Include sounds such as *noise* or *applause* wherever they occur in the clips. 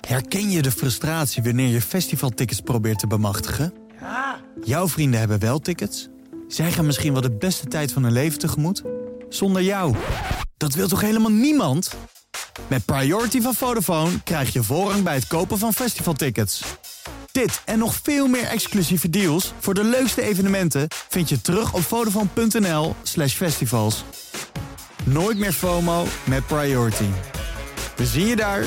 Herken je de frustratie wanneer je festivaltickets probeert te bemachtigen? Jouw vrienden hebben wel tickets. Zij gaan misschien wel de beste tijd van hun leven tegemoet. Zonder jou. Dat wil toch helemaal niemand? Met Priority van Vodafone krijg je voorrang bij het kopen van festivaltickets. Dit en nog veel meer exclusieve deals voor de leukste evenementen vind je terug op vodafone.nl slash festivals. Nooit meer FOMO met Priority. We zien je daar.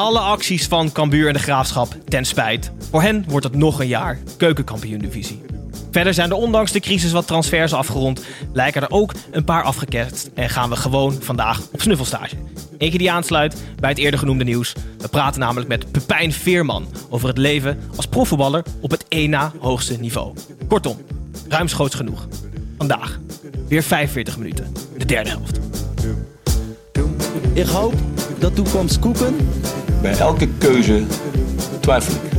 Alle acties van Cambuur en de Graafschap ten spijt. Voor hen wordt het nog een jaar keukenkampioen-divisie. Verder zijn er ondanks de crisis wat transfers afgerond, lijken er ook een paar afgeketst en gaan we gewoon vandaag op snuffelstage. Eentje die aansluit bij het eerder genoemde nieuws. We praten namelijk met Pepijn Veerman over het leven als profvoetballer op het één na hoogste niveau. Kortom, ruimschoots genoeg. Vandaag weer 45 minuten, de derde helft. Ik hoop dat toekomst koeken. Bij elke keuze twijfel ik.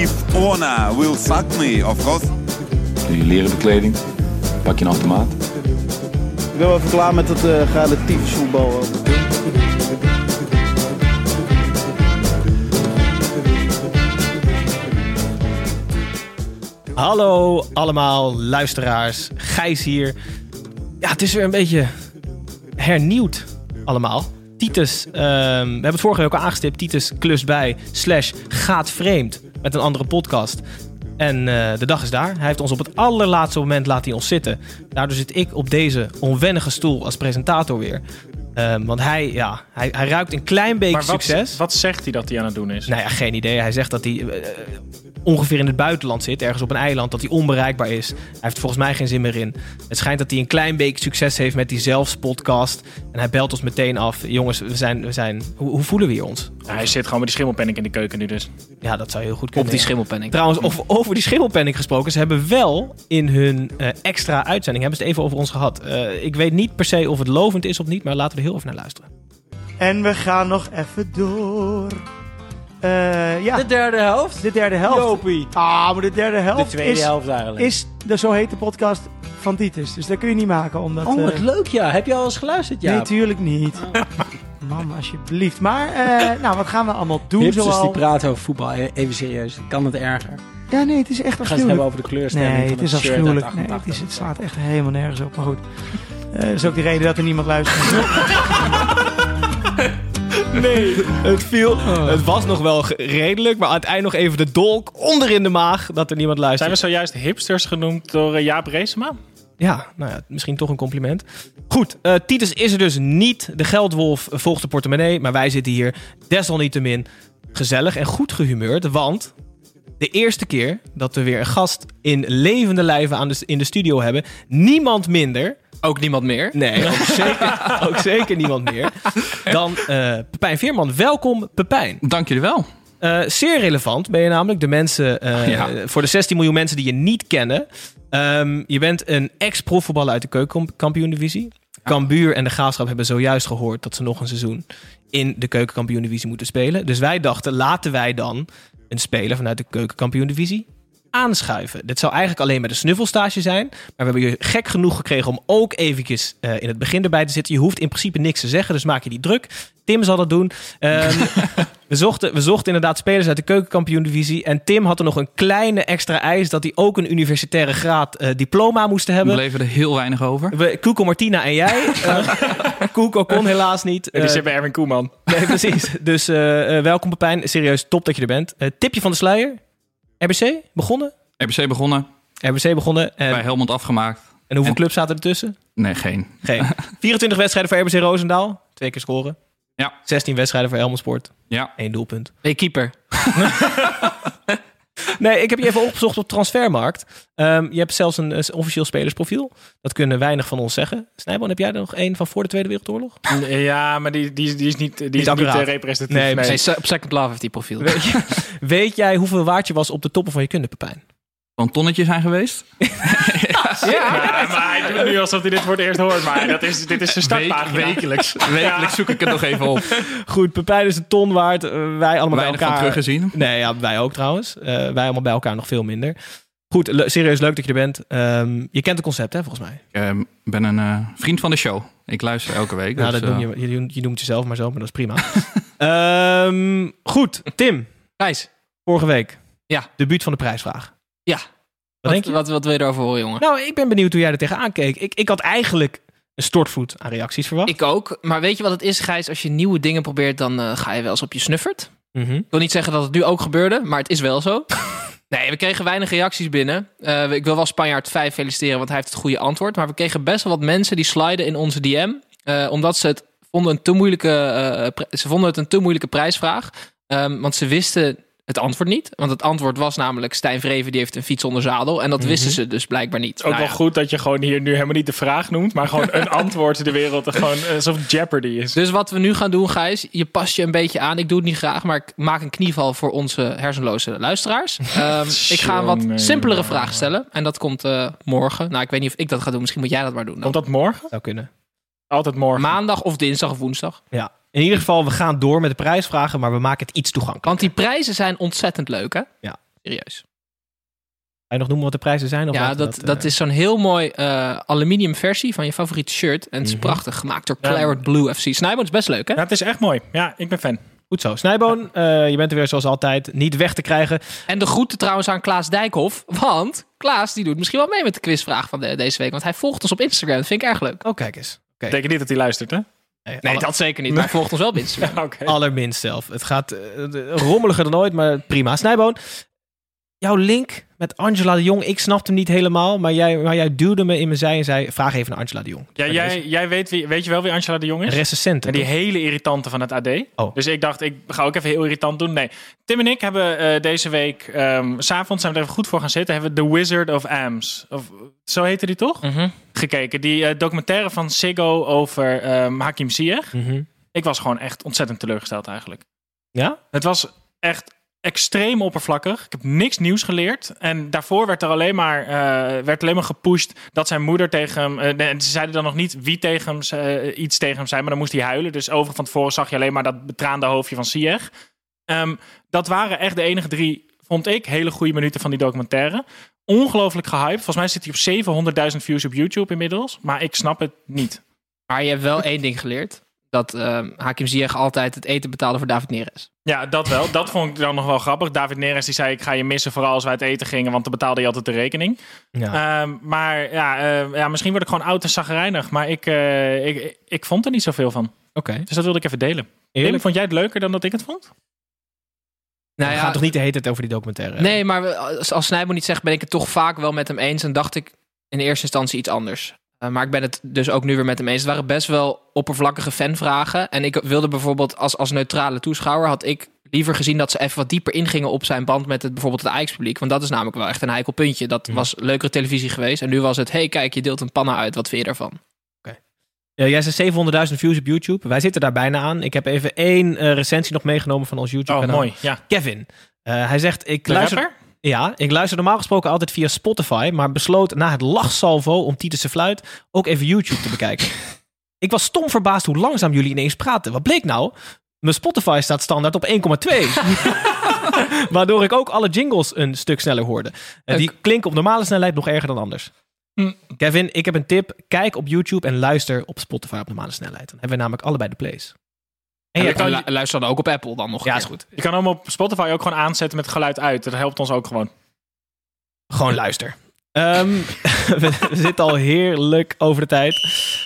If Ona will suck me, of course. Doe je leren bekleding, pak je een automaat. Ik ben wel even klaar met het uh, relatief voetbal. Hallo allemaal luisteraars, Gijs hier. Ja, het is weer een beetje hernieuwd allemaal. Titus, ehm, we hebben het vorige week al aangestipt. Titus klus bij slash gaat vreemd met een andere podcast. En eh, de dag is daar. Hij heeft ons op het allerlaatste moment laten hij ons zitten. Daardoor zit ik op deze onwennige stoel als presentator weer. Ehm, want hij, ja, hij, hij ruikt een klein beetje Maar wat, succes. wat zegt hij dat hij aan het doen is? Nou ja, geen idee. Hij zegt dat hij eh, ongeveer in het buitenland zit, ergens op een eiland, dat hij onbereikbaar is. Hij heeft er volgens mij geen zin meer in. Het schijnt dat hij een klein beetje succes heeft met die zelfs podcast. En hij belt ons meteen af. Jongens, we zijn, we zijn, hoe, hoe voelen we hier ons? Ja, hij zit gewoon met die schimmelpenning in de keuken nu dus. Ja, dat zou heel goed kunnen. Op die schimmelpenning. Trouwens, over, over die schimmelpenning gesproken. Ze hebben wel in hun eh, extra uitzending, hebben ze het even over ons gehad. Eh, ik weet niet per se of het lovend is of niet, maar laten we er heel even naar luisteren. En we gaan nog even door. Eh, ja, De derde helft. de derde helft. Jopie. Ah, maar de derde helft De tweede is, helft eigenlijk. is de zo hete podcast van Titus. Dus dat kun je niet maken. Omdat, oh, wat eh, leuk ja. Heb je al eens geluisterd? Ja. Nee, tuurlijk niet. *laughs* Mam, alsjeblieft. Maar, eh, nou, wat gaan we allemaal doen? Hipsters zoal... die praten over voetbal. Even serieus. Kan het erger? Ja, nee, het is echt We gaan het hebben afschuwelijk. over de kleurstelling Nee, het is afschuwelijk. Nee, het, 88. is, het slaat echt helemaal nergens op. Maar goed. Dat is ook de reden dat er niemand luistert. *laughs* *laughs* *laughs* Nee, het viel. Het was nog wel redelijk, maar aan het eind nog even de dolk onder in de maag dat er niemand Zijn luistert. we zojuist hipsters genoemd door eh, Jaap Reesema? Ja, nou ja, misschien toch een compliment. Goed, eh, Titus is er dus niet. De geldwolf volgt de portemonnee, maar wij zitten hier desalniettemin gezellig en goed gehumeurd, want de eerste keer dat we weer een gast in levende lijven aan de, in de studio hebben, niemand minder Ook niemand meer. Nee, ook *laughs* zeker, ook zeker niemand meer. Dan eh Pepijn Veerman. Welkom, Pepijn. Dank jullie wel. Eh, zeer relevant ben je namelijk. De mensen, eh, Ja. voor de 16 miljoen mensen die je niet kennen. Ehm, je bent een ex-profvoetballer uit de keukenkampioen-divisie. Cambuur en de Graafschap hebben zojuist gehoord dat ze nog een seizoen in de keukenkampioen-divisie moeten spelen. Dus wij dachten, laten wij dan een speler vanuit de keukenkampioen-divisie aanschuiven. Dit zou eigenlijk alleen met een snuffelstage zijn. Maar we hebben je gek genoeg gekregen om ook eventjes eh, in het begin erbij te zitten. Je hoeft in principe niks te zeggen, dus maak je niet druk. Tim zal dat doen. Ehm, *laughs* we, zochten, we zochten inderdaad spelers uit de keukenkampioen-divisie. En Tim had er nog een kleine extra eis dat hij ook een universitaire graad eh, diploma moest We hebben. bleven er heel weinig over. We, Koeko Martina en jij. *laughs* Uh, Koeko kon helaas niet. Die Eh, zit bij Erwin Koeman. nee, precies. Dus eh, eh, welkom Pepijn. Serieus, top dat je er bent. Eh, tipje van de sluier. RBC begonnen? RBC begonnen, RBC begonnen. En, bij Helmond afgemaakt. en hoeveel en- clubs zaten er tussen? Nee, geen. Geen. *laughs* 24 wedstrijden voor RBC Roosendaal. Twee keer scoren. Ja. 16 wedstrijden voor Helmond Sport. Ja, Eén doelpunt. Hey, keeper. *laughs* Nee, ik heb je even opgezocht op Transfermarkt. Ehm, je hebt zelfs een, eh, officieel spelersprofiel. Dat kunnen weinig van ons zeggen. Snijboon, heb jij er nog één van voor de Tweede Wereldoorlog? Ja, maar die, die, die is niet, die is niet accuraat. eh, representatief. Nee, op Second Love heeft die profiel. Weet, je- weet jij hoeveel waard je was op de toppen van je kunde, Pepijn? Van tonnetje zijn geweest. *laughs* Ja, maar hij doet nu alsof hij dit voor het eerst hoort. Maar dat is, dit is zijn startpagina. wekelijks. Wekelijks zoek ik het nog even op. Goed, Pepijn is een ton waard. Eh, wij allemaal Weinig bij van elkaar. teruggezien. Nee, ja, wij ook trouwens. Eh, wij allemaal bij elkaar nog veel minder. Goed, le- serieus leuk dat je er bent. Ehm, je kent het concept, hè, volgens mij. Ik eh, ben een eh, vriend van de show. Ik luister elke week. Nou, dus, dat noem je, je, je noemt jezelf maar zo, maar dat is prima. *laughs* Ehm, goed, Tim. Gijs. Vorige week. Ja. Debuut van de prijsvraag. Ja. Wat, Wat, denk je? wat, wat wil je erover horen, jongen? Nou, ik ben benieuwd hoe jij er tegenaan keek. Ik, ik had eigenlijk een stortvloed aan reacties verwacht. Ik ook. Maar weet je wat het is, Gijs? Als je nieuwe dingen probeert, dan eh, ga je wel eens op je snuffert. Mhm. Ik wil niet zeggen dat het nu ook gebeurde, maar het is wel zo. *laughs* Nee, we kregen weinig reacties binnen. Eh, ik wil wel Spanjaard 5 feliciteren, want hij heeft het goede antwoord. Maar we kregen best wel wat mensen die sliden in onze DM. eh, omdat ze het vonden, een te moeilijke, ze vonden het een te moeilijke prijsvraag. Ehm, want ze wisten het antwoord niet. Want het antwoord was namelijk Stijn Vreven die heeft een fiets zonder zadel. En dat wisten ze dus blijkbaar niet. Ook Nou wel ja. goed dat je gewoon hier nu helemaal niet de vraag noemt, maar gewoon een *laughs* antwoord de wereld er gewoon alsof Jeopardy is. Dus wat we nu gaan doen, Gijs, je past je een beetje aan. Ik doe het niet graag, maar ik maak een knieval voor onze hersenloze luisteraars. *laughs* Ehm, ik ga een wat simpelere vragen stellen. En dat komt eh, morgen. Nou, ik weet niet of ik dat ga doen. Misschien moet jij dat maar doen. dan. Komt dat morgen? Zou kunnen. Altijd morgen. Maandag of dinsdag of woensdag. Ja. In ieder geval, we gaan door met de prijsvragen, maar we maken het iets toegankelijk. Want die prijzen zijn ontzettend leuk, hè? Ja. Serieus. Ga je nog noemen wat de prijzen zijn? Of Ja, dat, dat eh, is zo'n heel mooi eh, aluminium versie van je favoriete shirt. En het is Mhm. prachtig, gemaakt door Ja. Claret Blue FC. Snijboon is best leuk, hè? Ja, het is echt mooi. Ja, ik ben fan. Goed zo. Snijboon, eh, je bent er weer zoals altijd niet weg te krijgen. En de groeten trouwens aan Klaas Dijkhoff. Want Klaas die doet misschien wel mee met de quizvraag van de- deze week. Want hij volgt ons op Instagram. Dat vind ik erg leuk. Oh, kijk eens. Oké. Betekent niet dat hij luistert, hè? Nee, Nee, alle- dat zeker niet. Maar hij volgt ons wel op Instagram. *laughs* Ja, oké. Allerminst zelf. Het gaat eh, rommeliger dan ooit, maar prima. Snijboon, jouw link met Angela de Jong, ik snapte hem niet helemaal, maar jij, maar jij duwde me in mijn zij en zei, vraag even naar Angela de Jong. Ja, jij, jij weet, wie, weet je wel wie Angela de Jong is? recensent. En die hele irritante van het AD. Oh. Dus ik dacht, ik ga ook even heel irritant doen. Nee, Tim en ik hebben eh, deze week, s s'avonds zijn we er even goed voor gaan zitten, hebben we The Wizard of Ams, of zo heette die toch? Mhm. Gekeken. Die eh, documentaire van Siggo over ehm, Hakim Ziyech. Mhm. Ik was gewoon echt ontzettend teleurgesteld eigenlijk. Ja? Het was echt extreem oppervlakkig. Ik heb niks nieuws geleerd. En daarvoor werd er alleen maar, eh, werd alleen maar gepusht dat zijn moeder tegen hem. eh, ze zeiden dan nog niet wie tegen hem, eh, iets tegen hem zei, maar dan moest hij huilen. Dus over van tevoren zag je alleen maar dat betraande hoofdje van Sieg. Ehm, dat waren echt de enige drie, vond ik, hele goede minuten van die documentaire. Ongelooflijk gehyped. Volgens mij zit hij op 700.000 views op YouTube inmiddels. Maar ik snap het niet. Maar je hebt wel één ding geleerd. Dat eh, Hakim Ziyech altijd het eten betaalde voor David Neres. Ja, dat wel. Dat vond ik dan nog wel grappig. David Neres die zei: Ik ga je missen, vooral als wij het eten gingen, want dan betaalde je altijd de rekening. Ja. Ehm, maar ja, eh, ja, misschien word ik gewoon oud en zagrijnig. Maar ik, eh, ik, ik vond er niet zoveel van. Oké. Dus dat wilde ik even delen. Eerlijk? Tim, vond jij het leuker dan dat ik het vond? Nou we ja, gaan toch niet de hele tijd over die documentaire? Nee, maar als, als Snijboon niet zegt, ben ik het toch vaak wel met hem eens. En dacht ik in eerste instantie iets anders. Eh, maar ik ben het dus ook nu weer met hem eens. Het waren best wel oppervlakkige fanvragen. En ik wilde bijvoorbeeld als, als neutrale toeschouwer... had ik liever gezien dat ze even wat dieper ingingen op zijn band met het, bijvoorbeeld het Ajax-publiek. Want dat is namelijk wel echt een heikel puntje. Dat was leukere televisie geweest. En nu was het, hey kijk, je deelt een panna uit. Wat vind je daarvan? Ja, jij zei 700.000 views op YouTube. Wij zitten daar bijna aan. Ik heb even één eh, recensie nog meegenomen van ons YouTube Oh, kanaal. mooi. Ja. Kevin. Eh, hij zegt, ik De luister... rapper? Ja, ik luister normaal gesproken altijd via Spotify, maar besloot na het lachsalvo om Titus Fluit ook even YouTube te bekijken. *laughs* ik was stom verbaasd hoe langzaam jullie ineens praten. Wat bleek nou? Mijn Spotify staat standaard op 1,2. *laughs* Waardoor ik ook alle jingles een stuk sneller hoorde. En die klinken op normale snelheid nog erger dan anders. Hm. Kevin, ik heb een tip. Kijk op YouTube en luister op Spotify op normale snelheid. Dan hebben we namelijk allebei de plays. En je kan... lu- luister dan ook op Apple dan nog. Ja, is goed. Je kan hem op Spotify ook gewoon aanzetten met geluid uit. Dat helpt ons ook gewoon. Gewoon luister. Ehm, *laughs* we, we zitten al heerlijk over de tijd.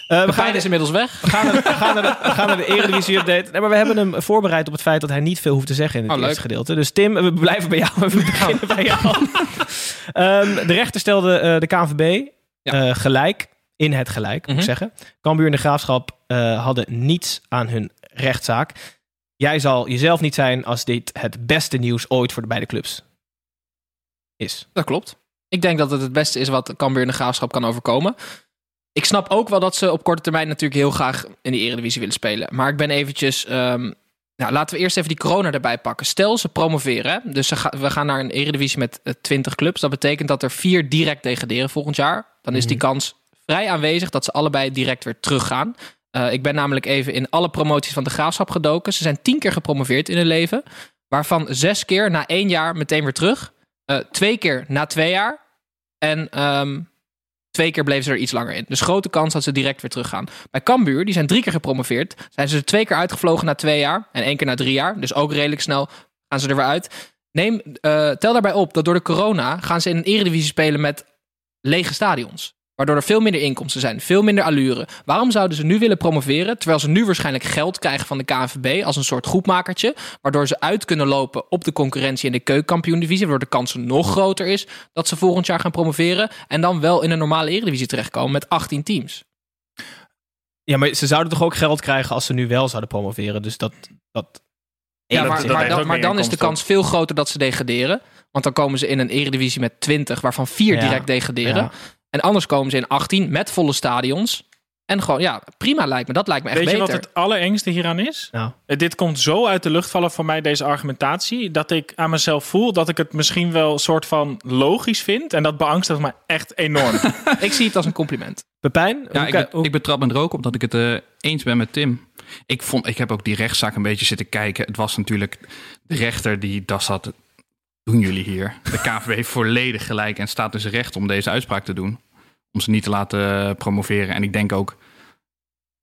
Eh, we, gaan, is inmiddels weg. we, gaan naar, we, gaan naar de, we gaan naar de Eredivisie update. Nee, maar we hebben hem voorbereid op het feit dat hij niet veel hoeft te zeggen in het Oh, eerste gedeelte. Dus Tim, we blijven bij jou. *laughs* We beginnen bij jou. Ehm, de rechter stelde eh, de KNVB Ja. eh, gelijk. In het gelijk, moet ik Mhm. zeggen. Cambuur en de Graafschap eh, hadden niets aan hun rechtszaak. Jij zal jezelf niet zijn als dit het beste nieuws ooit voor de beide clubs is. Dat klopt. Ik denk dat het het beste is wat Cambuur in de Graafschap kan overkomen. Ik snap ook wel dat ze op korte termijn natuurlijk heel graag in de Eredivisie willen spelen. Maar ik ben eventjes... ehm, nou, laten we eerst even die corona erbij pakken. Stel, ze promoveren. Dus ze ga- we gaan naar een Eredivisie met eh, 20 clubs. Dat betekent dat er vier direct degraderen volgend jaar. Dan is die kans vrij aanwezig dat ze allebei direct weer teruggaan. Eh, ik ben namelijk even in alle promoties van de Graafschap gedoken. Ze zijn tien keer gepromoveerd in hun leven. Waarvan zes keer na één jaar meteen weer terug. Eh, twee keer na twee jaar. En ehm, twee keer bleven ze er iets langer in. Dus grote kans dat ze direct weer teruggaan. Bij Cambuur, die zijn drie keer gepromoveerd. Zijn ze twee keer uitgevlogen na twee jaar. En één keer na drie jaar. Dus ook redelijk snel gaan ze er weer uit. Neem, eh, tel daarbij op dat door de corona gaan ze in een eredivisie spelen met lege stadions. Waardoor er veel minder inkomsten zijn, veel minder allure. Waarom zouden ze nu willen promoveren, terwijl ze nu waarschijnlijk geld krijgen van de KNVB als een soort groepmakertje, waardoor ze uit kunnen lopen op de concurrentie in de keukenkampioen-divisie, waardoor de kans nog groter is dat ze volgend jaar gaan promoveren en dan wel in een normale eredivisie terechtkomen met 18 teams. Ja, maar ze zouden toch ook geld krijgen als ze nu wel zouden promoveren. Dus dat... dat Ja, maar, dat maar dan, maar is de kans veel groter dat ze degraderen. Want dan komen ze in een eredivisie met 20, waarvan 4 Ja. direct degraderen. Ja. En anders komen ze in 18 met volle stadions. En gewoon, ja, prima lijkt me. Dat lijkt me echt Weet je beter. wat het allerengste hieraan is? Nou. Eh, Dit komt zo uit de lucht vallen voor mij, deze argumentatie, dat ik aan mezelf voel dat ik het misschien wel een soort van logisch vind. En dat beangstigt me echt enorm. *laughs* Ik zie het als een compliment. Pepijn? Ja, ik, ik betrap me er ook op dat ik het eh, eens ben met Tim. Ik, vond, ik heb ook die rechtszaak een beetje zitten kijken. Het was natuurlijk de rechter die daar zat. Doen jullie hier? De KVB heeft volledig gelijk en staat dus recht om deze uitspraak te doen. Om ze niet te laten promoveren. En ik denk ook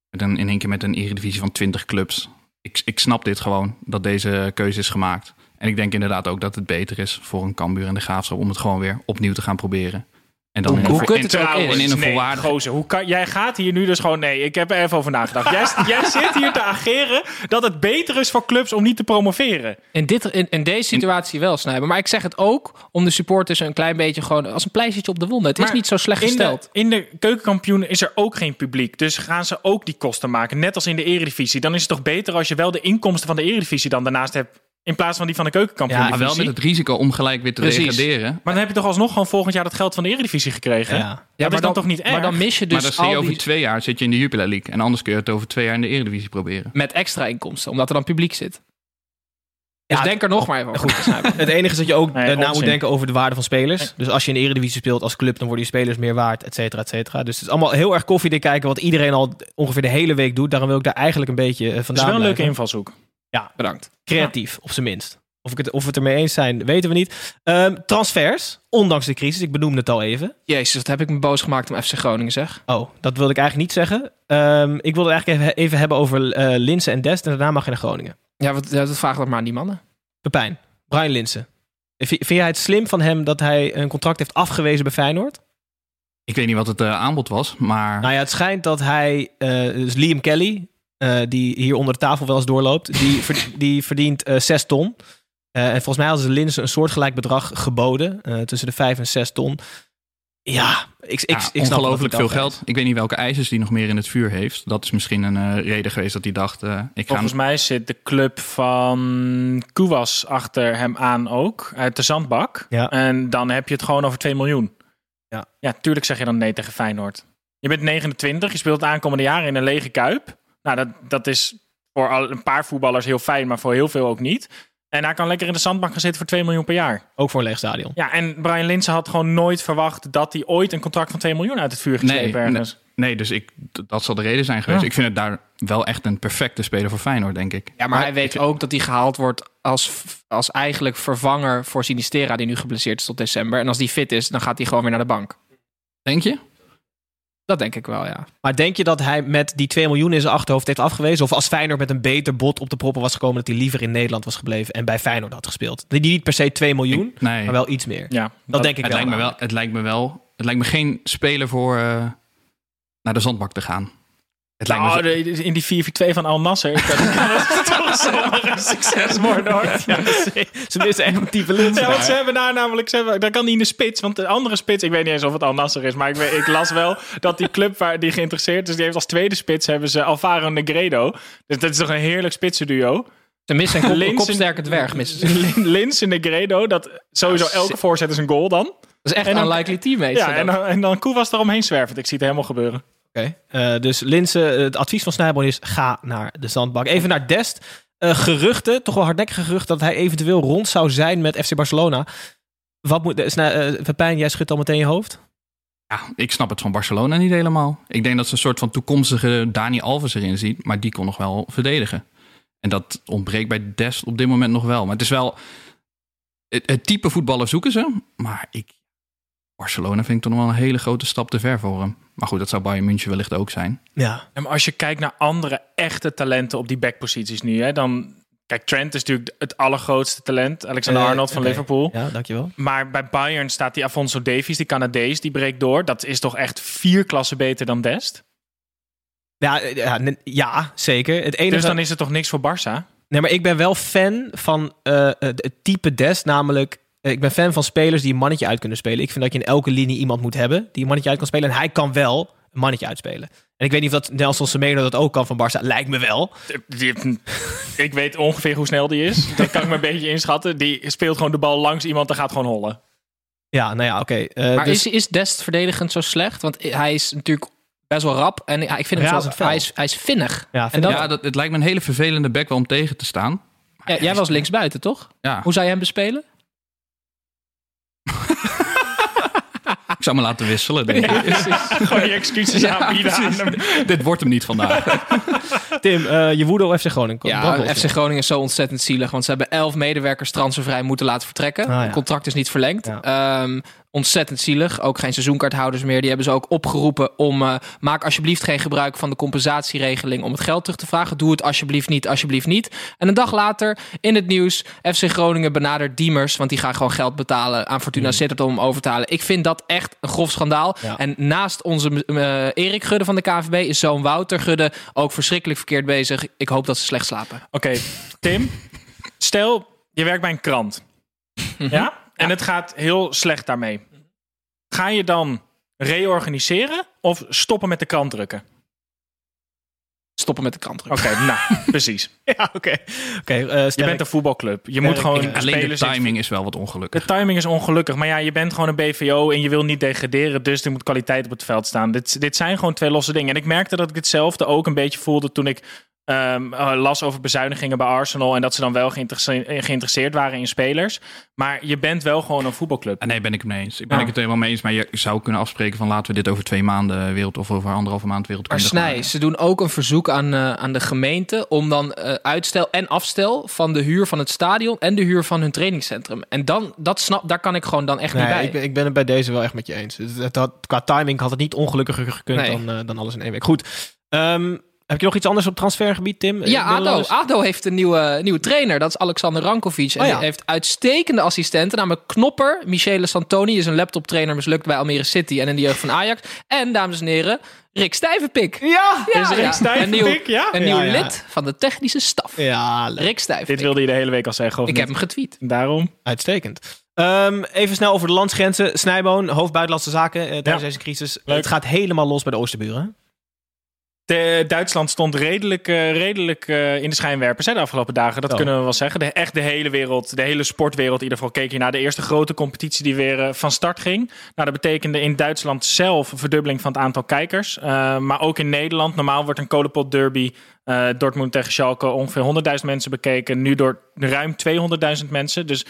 met in één keer met een eredivisie van 20 clubs. Ik, ik snap dit gewoon, dat deze keuze is gemaakt. En ik denk inderdaad ook dat het beter is voor een Cambuur en de Graafschap... om het gewoon weer opnieuw te gaan proberen. En dan Hoe- in kut het ook is. in een nee, volwaardige- gozer, hoe kan, jij gaat hier nu dus gewoon... Nee, ik heb er even over nagedacht. Jij, jij zit hier te ageren dat het beter is voor clubs om niet te promoveren. In, dit, in, in deze situatie wel, Snijden. Maar ik zeg het ook om de supporters een klein beetje gewoon als een pleistertje op de wonden. Het is niet zo slecht In de, gesteld. in de keukenkampioen is er ook geen publiek. Dus gaan ze ook die kosten maken. Net als in de eredivisie. Dan is het toch beter als je wel de inkomsten van de eredivisie dan daarnaast hebt... in plaats van die van de keukenkampioen. Maar wel met het risico om gelijk weer te Precies. degraderen. Maar dan heb je toch alsnog gewoon volgend jaar dat geld van de eredivisie gekregen? Ja. Ja, Ja, dat maar is dan, toch niet erg? Maar dan mis je dus maar dan zie je over die, twee jaar zit je in de Jupiler League. En anders kun je het over twee jaar in de Eredivisie proberen. met extra inkomsten, omdat er dan publiek zit. Dus Ja, denk er nog maar even over. Snijden. Het enige is dat je ook *laughs* Nee, na moet denken over de waarde van spelers. Dus als je in de Eredivisie speelt als club, dan worden je spelers meer waard, et cetera, et cetera. Dus het is allemaal heel erg koffiedik kijken wat iedereen al ongeveer de hele week doet. Daarom wil ik daar eigenlijk een beetje eh, dat vandaan is wel een leuke blijven. Invalshoek. Bedankt. Creatief, op zijn minst. Of, ik het, of we het ermee eens zijn, weten we niet. Ehm, transfers, ondanks de crisis, ik benoemde het al even. Jezus, dat heb ik me boos gemaakt om FC Groningen, zeg. Oh, dat wilde ik eigenlijk niet zeggen. Ehm, ik wilde het eigenlijk even, even hebben over eh Linse en Dest en daarna mag je naar Groningen. Ja, wat, ja, dat vraag dat maar aan die mannen. Pepijn, Brian Linse. Vind jij het slim van hem dat hij een contract heeft afgewezen bij Feyenoord? Ik weet niet wat het eh, aanbod was, maar Nou ja, het schijnt dat hij, eh, dus Liam Kelly, eh, die hier onder de tafel wel eens doorloopt, die, ver- *laughs* die verdient eh 6 ton. Eh, en volgens mij hadden ze Linse een soortgelijk bedrag geboden, eh, tussen de 5 en 6 ton. Ja, ik, ik, ja, ik ongelooflijk veel geld. Ik weet niet welke eisers die nog meer in het vuur heeft. Dat is misschien een eh, reden geweest dat hij dacht, eh, ik ga... Volgens mij zit de club van Kuwas achter hem aan ook. Uit de zandbak. Ja. En dan heb je het gewoon over 2 miljoen. Ja. ja, tuurlijk zeg je dan nee tegen Feyenoord. Je bent 29, je speelt het aankomende jaren in een lege kuip. Nou, dat, dat is voor al, een paar voetballers heel fijn, maar voor heel veel ook niet. En hij kan lekker in de zandbank gaan zitten voor 2 miljoen per jaar. Ook voor een leeg stadion. Ja, en Brian Linsen had gewoon nooit verwacht dat hij ooit een contract van 2 miljoen uit het vuur Nee, geslepen ergens. Nee, dus ik, dat zal de reden zijn geweest. Ja. Ik vind het daar wel echt een perfecte speler voor Feyenoord, denk ik. Ja, maar hij weet ook dat hij gehaald wordt als, als eigenlijk vervanger voor Sinistera, die nu geblesseerd is tot december. En als die fit is, dan gaat hij gewoon weer naar de bank. Denk je? Dat denk ik wel, ja. Maar denk je dat hij met die 2 miljoen in zijn achterhoofd heeft afgewezen? Of als Feyenoord met een beter bod op de proppen was gekomen... dat hij liever in Nederland was gebleven en bij Feyenoord had gespeeld? Die niet per se 2 miljoen, Ik- nee. maar wel iets meer. Ja, Dat, denk ik het, wel. lijkt me wel het lijkt me wel... Het lijkt me geen speler voor eh, naar de zandbak te gaan. Het lijkt me Nou, zo- in die 4-4-2 van Al Nasser kan het *laughs* toch zomaar een *laughs* succes worden hoor. Ja, Ze missen echt een type lint. Ja, want ze hebben daar namelijk, ze hebben, daar kan niet in de spits. Want de andere spits, ik weet niet eens of het Al Nasser is, maar ik, weet, ik las wel dat die club waar die geïnteresseerd is, die heeft als tweede spits hebben ze Alvaro Negredo. Dus dat is toch een heerlijk spitsenduo. Ze missen een, kop, kopsterke dwerg. Missen ze. Lin- Lins en Negredo, dat sowieso elke voorzet is een goal dan. Dat is echt En een unlikely teammate. Ja, en dan, en dan Koewas eromheen zwervend. Ik zie het helemaal gebeuren. Oké. Eh, dus Linse, het advies van Snijboon is: ga naar de zandbak. Even naar Dest. Eh, geruchten, toch wel hardnekkige geruchten, dat hij eventueel rond zou zijn met FC Barcelona. Wat moet. Uh, Pepijn, jij schudt al meteen je hoofd. Ja, ik snap het van Barcelona niet helemaal. Ik denk dat ze een soort van toekomstige Dani Alves erin ziet, maar die kon nog wel verdedigen. En dat ontbreekt bij Dest op dit moment nog wel. Maar het is wel... Het, het type voetballer zoeken ze, maar ik... Barcelona vind ik toch nog wel een hele grote stap te ver voor hem. Maar goed, dat zou Bayern München wellicht ook zijn. Ja. En als je kijkt naar andere echte talenten op die backposities nu, hè, dan... Kijk, Trent is natuurlijk het allergrootste talent. Alexander Arnold van. Liverpool. Ja, dankjewel. Maar bij Bayern staat die Afonso Davies, die Canadees, die breekt door. Dat is toch echt vier klassen beter dan Dest? Ja, ja, ja, zeker. Het enige... Dus dan is het toch niks voor Barça? Nee, maar ik ben wel fan van eh, eh, het type Dest. Namelijk, ik ben fan van spelers die een mannetje uit kunnen spelen. Ik vind dat je in elke linie iemand moet hebben die een mannetje uit kan spelen. En hij kan wel een mannetje uitspelen. En ik weet niet of dat Nelson Semedo dat ook kan van Barça. Lijkt me wel. Die- *laughs* ik weet ongeveer hoe snel die is. Dat kan ik me een beetje inschatten. Die speelt gewoon de bal langs iemand en gaat gewoon hollen. Ja, nou ja, oké. Eh, Maar dus- is, is Dest verdedigend zo slecht? Want hij is natuurlijk best wel rap. En ja, ik vind hem zo, hij, is, hij is vinnig. ja, En vind dan, ik- Ja, dat, het lijkt me een hele vervelende back wel om tegen te staan. ja, jij was linksbuiten, toch? Ja, Hoe zou je hem bespelen? Ik zou me laten wisselen, denk ik. *laughs* Gewoon die excuses aanbieden aan hem. Dit wordt hem niet vandaag. *laughs* Tim, eh, je woede over FC Groningen. Ja. FC Groningen is zo ontzettend zielig. Want ze hebben elf medewerkers transfervrij moeten laten vertrekken. Ah, ja. Het contract is niet verlengd. Ja. Ehm, ontzettend zielig. Ook geen seizoenkaarthouders meer. Die hebben ze ook opgeroepen om... eh, maak alsjeblieft geen gebruik van de compensatieregeling... om het geld terug te vragen. Doe het alsjeblieft niet, alsjeblieft niet. En een dag later in het nieuws... FC Groningen benadert Diemers... want die gaan gewoon geld betalen aan Fortuna Sittard om hem over te halen. Ik vind dat echt een grof schandaal. Ja. En naast onze eh, Erik Gudde van de KVB... is zo'n Wouter Gudde ook verschrikkelijk verkeerd bezig. Ik hoop dat ze slecht slapen. Oké, Tim. Stel, je werkt bij een krant. Ja? En het gaat heel slecht daarmee. Ga je dan reorganiseren of stoppen met de krant drukken? Stoppen met de krant. Oké, *laughs* nou, precies. *laughs* Ja, oké. Oké, eh, Je bent een voetbalclub. Je moet gewoon Alleen de timing is wel wat ongelukkig. De timing is ongelukkig, maar ja, je bent gewoon een BVO en je wil niet degraderen, dus er moet kwaliteit op het veld staan. Dit, dit zijn gewoon twee losse dingen. En ik merkte dat ik hetzelfde ook een beetje voelde toen ik ehm, eh, las over bezuinigingen bij Arsenal en dat ze dan wel geïnteresse- geïnteresseerd waren in spelers. Maar je bent wel gewoon een voetbalclub. Ah, nee, ben ik het mee eens. Ik ben Ja. ik het helemaal mee eens. Maar je zou kunnen afspreken van laten we dit over twee maanden wereld of over anderhalve maand Maar Snij, maken. ze doen ook een verzoek aan, eh, aan de gemeente om dan eh, uitstel en afstel van de huur van het stadion en de huur van hun trainingscentrum. En dan, dat snap, daar kan ik gewoon dan echt niet Nee, bij. ik ben, ik ben het bij deze wel echt met je eens. Het, het had, qua timing had het niet ongelukkiger gekund Nee. dan, eh, dan alles in één week. Goed. Ehm, heb je nog iets anders op transfergebied, Tim? Ja, ADO. ADO heeft een nieuwe, nieuwe trainer. Dat is Alexander Rankovic. En Oh ja. hij heeft uitstekende assistenten. Namelijk Knopper. Michele Santoni is een laptoptrainer mislukt bij Almere City en in de jeugd van Ajax. En, dames en heren, Rick Stuyvenpik. Ja! Is Rick Stuyvenbik, Een nieuw, ja? een Ja, nieuw ja. lid van de technische staf. Ja, leuk. Rick Stuyvenpik. Dit wilde je de hele week al zeggen. Of Ik niet? heb hem getweet. Daarom. uitstekend. Ehm, even snel over de landsgrenzen. Snijboon, hoofd buitenlandse zaken eh, tijdens Ja. deze crisis. Leuk. Het gaat helemaal los bij de Oosterburen. De, Duitsland stond redelijk, eh, redelijk eh, in de schijnwerpers hè, de afgelopen dagen. Dat kunnen we wel zeggen. De, echt de hele wereld, de hele sportwereld in ieder geval, keek hier naar de eerste grote competitie die weer eh, van start ging. Nou, dat betekende in Duitsland zelf een verdubbeling van het aantal kijkers. Maar ook in Nederland. Normaal wordt een kolenpot derby eh, Dortmund tegen Schalke ongeveer 100.000 mensen bekeken. Nu door ruim 200.000 mensen. Dus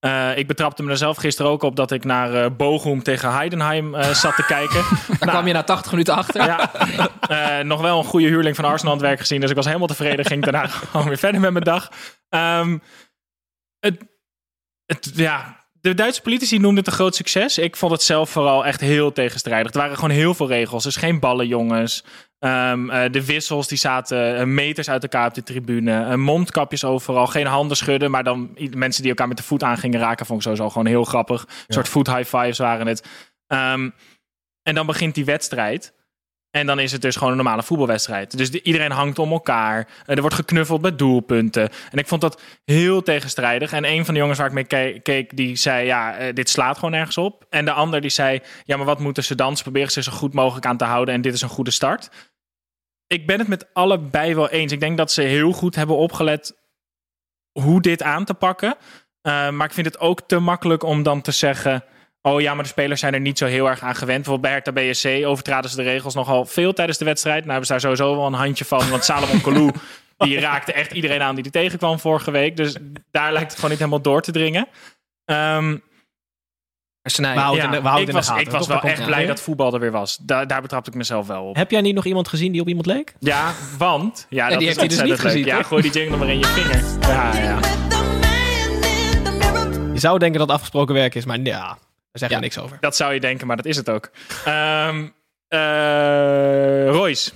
eh, ik betrapte me er zelf gisteren ook op dat ik naar eh Bochum tegen Heidenheim eh, zat te kijken. *laughs* Daar kwam je na 80 minuten achter. Ja, nog wel een goede huurling van Arsenal aan het werk gezien. Dus ik was helemaal tevreden. Ging daarna *laughs* gewoon weer verder met mijn dag. Ehm, het, het, ja, de Duitse politici noemden het een groot succes. Ik vond het zelf vooral echt heel tegenstrijdig. Er waren gewoon heel veel regels. Dus geen ballen, jongens. Ehm, eh, de wissels die zaten eh, meters uit elkaar op de tribune. Eh, mondkapjes overal. Geen handen schudden. Maar dan mensen die elkaar met de voet aan gingen raken. Vond ik sowieso gewoon heel grappig. Een soort foot high fives waren het. Ehm, en dan begint die wedstrijd. En dan is het dus gewoon een normale voetbalwedstrijd. Dus de- iedereen hangt om elkaar. Eh, er wordt geknuffeld bij doelpunten. En ik vond dat heel tegenstrijdig. En een van de jongens waar ik mee ke- keek, die zei... ja, eh, dit slaat gewoon nergens op. En de ander die zei... ja, maar wat moeten ze dan? Ze proberen zich zo goed mogelijk aan te houden... en dit is een goede start. Ik ben het met allebei wel eens. Ik denk dat ze heel goed hebben opgelet... hoe dit aan te pakken. Eh, maar ik vind het ook te makkelijk om dan te zeggen... Oh ja, maar de spelers zijn er niet zo heel erg aan gewend. Bijvoorbeeld bij Hertha BSC overtraden ze de regels nogal veel tijdens de wedstrijd. Nou hebben ze daar sowieso wel een handje van. Want Salomon *laughs* Kalou, die raakte echt iedereen aan die er tegenkwam vorige week. Dus daar lijkt het gewoon niet helemaal door te dringen. Ehm, Snij. We houden ja, in de- we houden ik het in de was, gaten, ik was wel echt blij dat voetbal er weer was. Daar, daar betrapte ik mezelf wel op. Heb jij niet nog iemand gezien die op iemand leek? Ja, want... Ja, dat die is heeft hij dus niet ontzettend leuk. gezien, Ja, gooi die jingle maar in je vinger. Ja, ja. Je zou denken dat het afgesproken werk is, maar ja. Zeggen Ja. we niks over. Dat zou je denken, maar dat is het ook. Ehm eh, Royce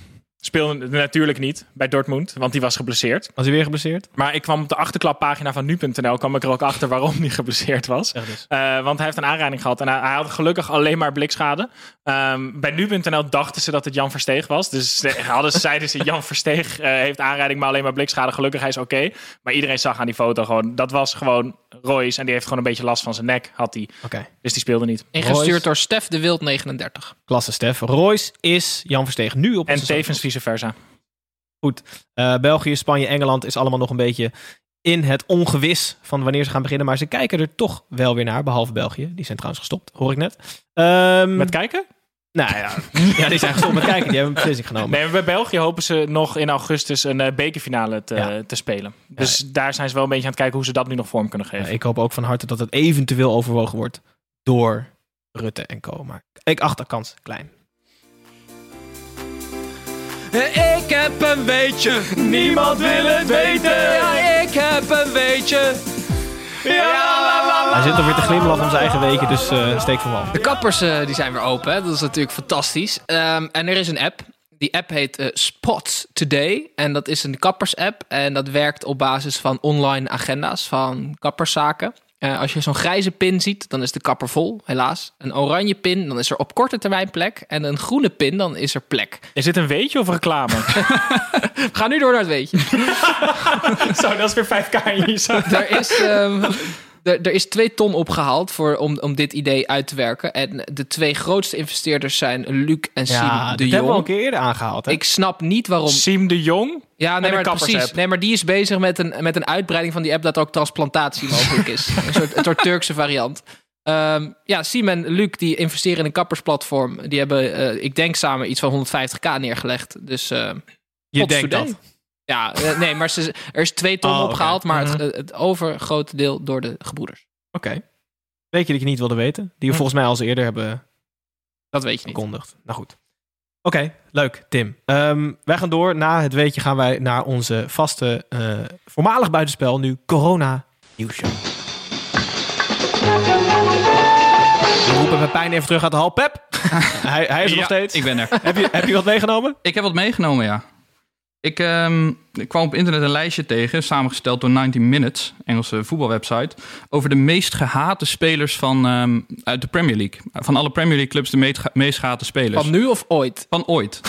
speelde natuurlijk niet bij Dortmund, want die was geblesseerd. Was hij weer geblesseerd? Maar ik kwam op de achterklappagina van nu.nl, kwam ik er ook achter waarom hij geblesseerd was. Dus. Eh, want hij heeft een aanrijding gehad en hij, hij had gelukkig alleen maar blikschade. Ehm, bij nu.nl dachten ze dat het Jan Versteeg was. Dus ze *laughs* hadden, zeiden ze Jan Versteeg eh, heeft aanrijding, maar alleen maar blikschade. Gelukkig hij is oké. Maar iedereen zag aan die foto gewoon, dat was gewoon Royce. En die heeft gewoon een beetje last van zijn nek, had hij. Oké. Dus die speelde niet. Ingestuurd Royce. door Stef de Wild 39. Klasse, Stef. Royce is Jan Versteeg nu op En onze tevens. Vice versa. Eh, België, Spanje, Engeland is allemaal nog een beetje in het ongewis van wanneer ze gaan beginnen. Maar ze kijken er toch wel weer naar, behalve België. Die zijn trouwens gestopt, hoor ik net. Ehm, Met kijken? Nou ja, *laughs* ja, die zijn gestopt met kijken. Die hebben een beslissing genomen. Nee, bij België hopen ze nog in augustus een eh, bekerfinale te, Ja. te spelen. Dus daar zijn ze wel een beetje aan het kijken hoe ze dat nu nog vorm kunnen geven. Ja, ik hoop ook van harte dat het eventueel overwogen wordt door Rutte en Co. Maar ik acht de kans klein. Ik heb een weetje, niemand wil het weten. Ja, ik heb een weetje. Hij zit er weer te glimlachen om zijn eigen weken, dus eh, steek van wal. De kappers eh, die zijn weer open. Hè? Dat is natuurlijk fantastisch. Ehm, en er is een app. Die app heet eh, Spots Today. En dat is een kappers-app. En dat werkt op basis van online agenda's van kapperszaken. Eh, als je zo'n grijze pin ziet, dan is de kapper vol, helaas. Een oranje pin, dan is er op korte termijn plek. En een groene pin, dan is er plek. Is dit een weetje of reclame? *laughs* Gaan nu door naar het weetje. *laughs* Zo, dat is weer 5k in je zak. *laughs* er, is, ehm, er, is twee ton opgehaald voor, om, om dit idee uit te werken. En de twee grootste investeerders zijn Luc en Siem Ja, de dit hebben we al een Jong. keer eerder aangehaald. Hè? Ik snap niet waarom... Siem de Jong. Ja, nee, maar precies. Nee, maar die is bezig met een, met een uitbreiding van die app dat ook transplantatie mogelijk is. *laughs* een, soort, een soort Turkse variant. Ehm, ja, Siem en Luc die investeren in een kappersplatform. Die hebben, eh, ik denk samen iets van 150k neergelegd. Dus eh, je denkt today. dat. Ja, eh, nee, maar ze, er is twee ton Oh, opgehaald, maar Mhm. het, het overgrote deel door de gebroeders. Oké. Weet je dat je niet wilde weten? Die we Hm. volgens mij al eens eerder hebben Dat weet je niet. verkondigd. Nou goed. Oké, leuk, Tim. Ehm, wij gaan door. Na het weetje gaan wij naar onze vaste, eh, voormalig buitenspel, nu Corona Nieuwsshow. We roepen met pijn even terug uit de hal. Pep! *laughs* hij, hij is er nog steeds. Ik ben er. Heb, je, heb je wat meegenomen? Ik heb wat meegenomen, ja. Ik, ehm, ik kwam op internet een lijstje tegen, samengesteld door 19 Minutes, Engelse voetbalwebsite, over de meest gehate spelers van, ehm, uit de Premier League. Van alle Premier League clubs de meest, meest gehate spelers. Van nu of ooit? Van ooit. *laughs*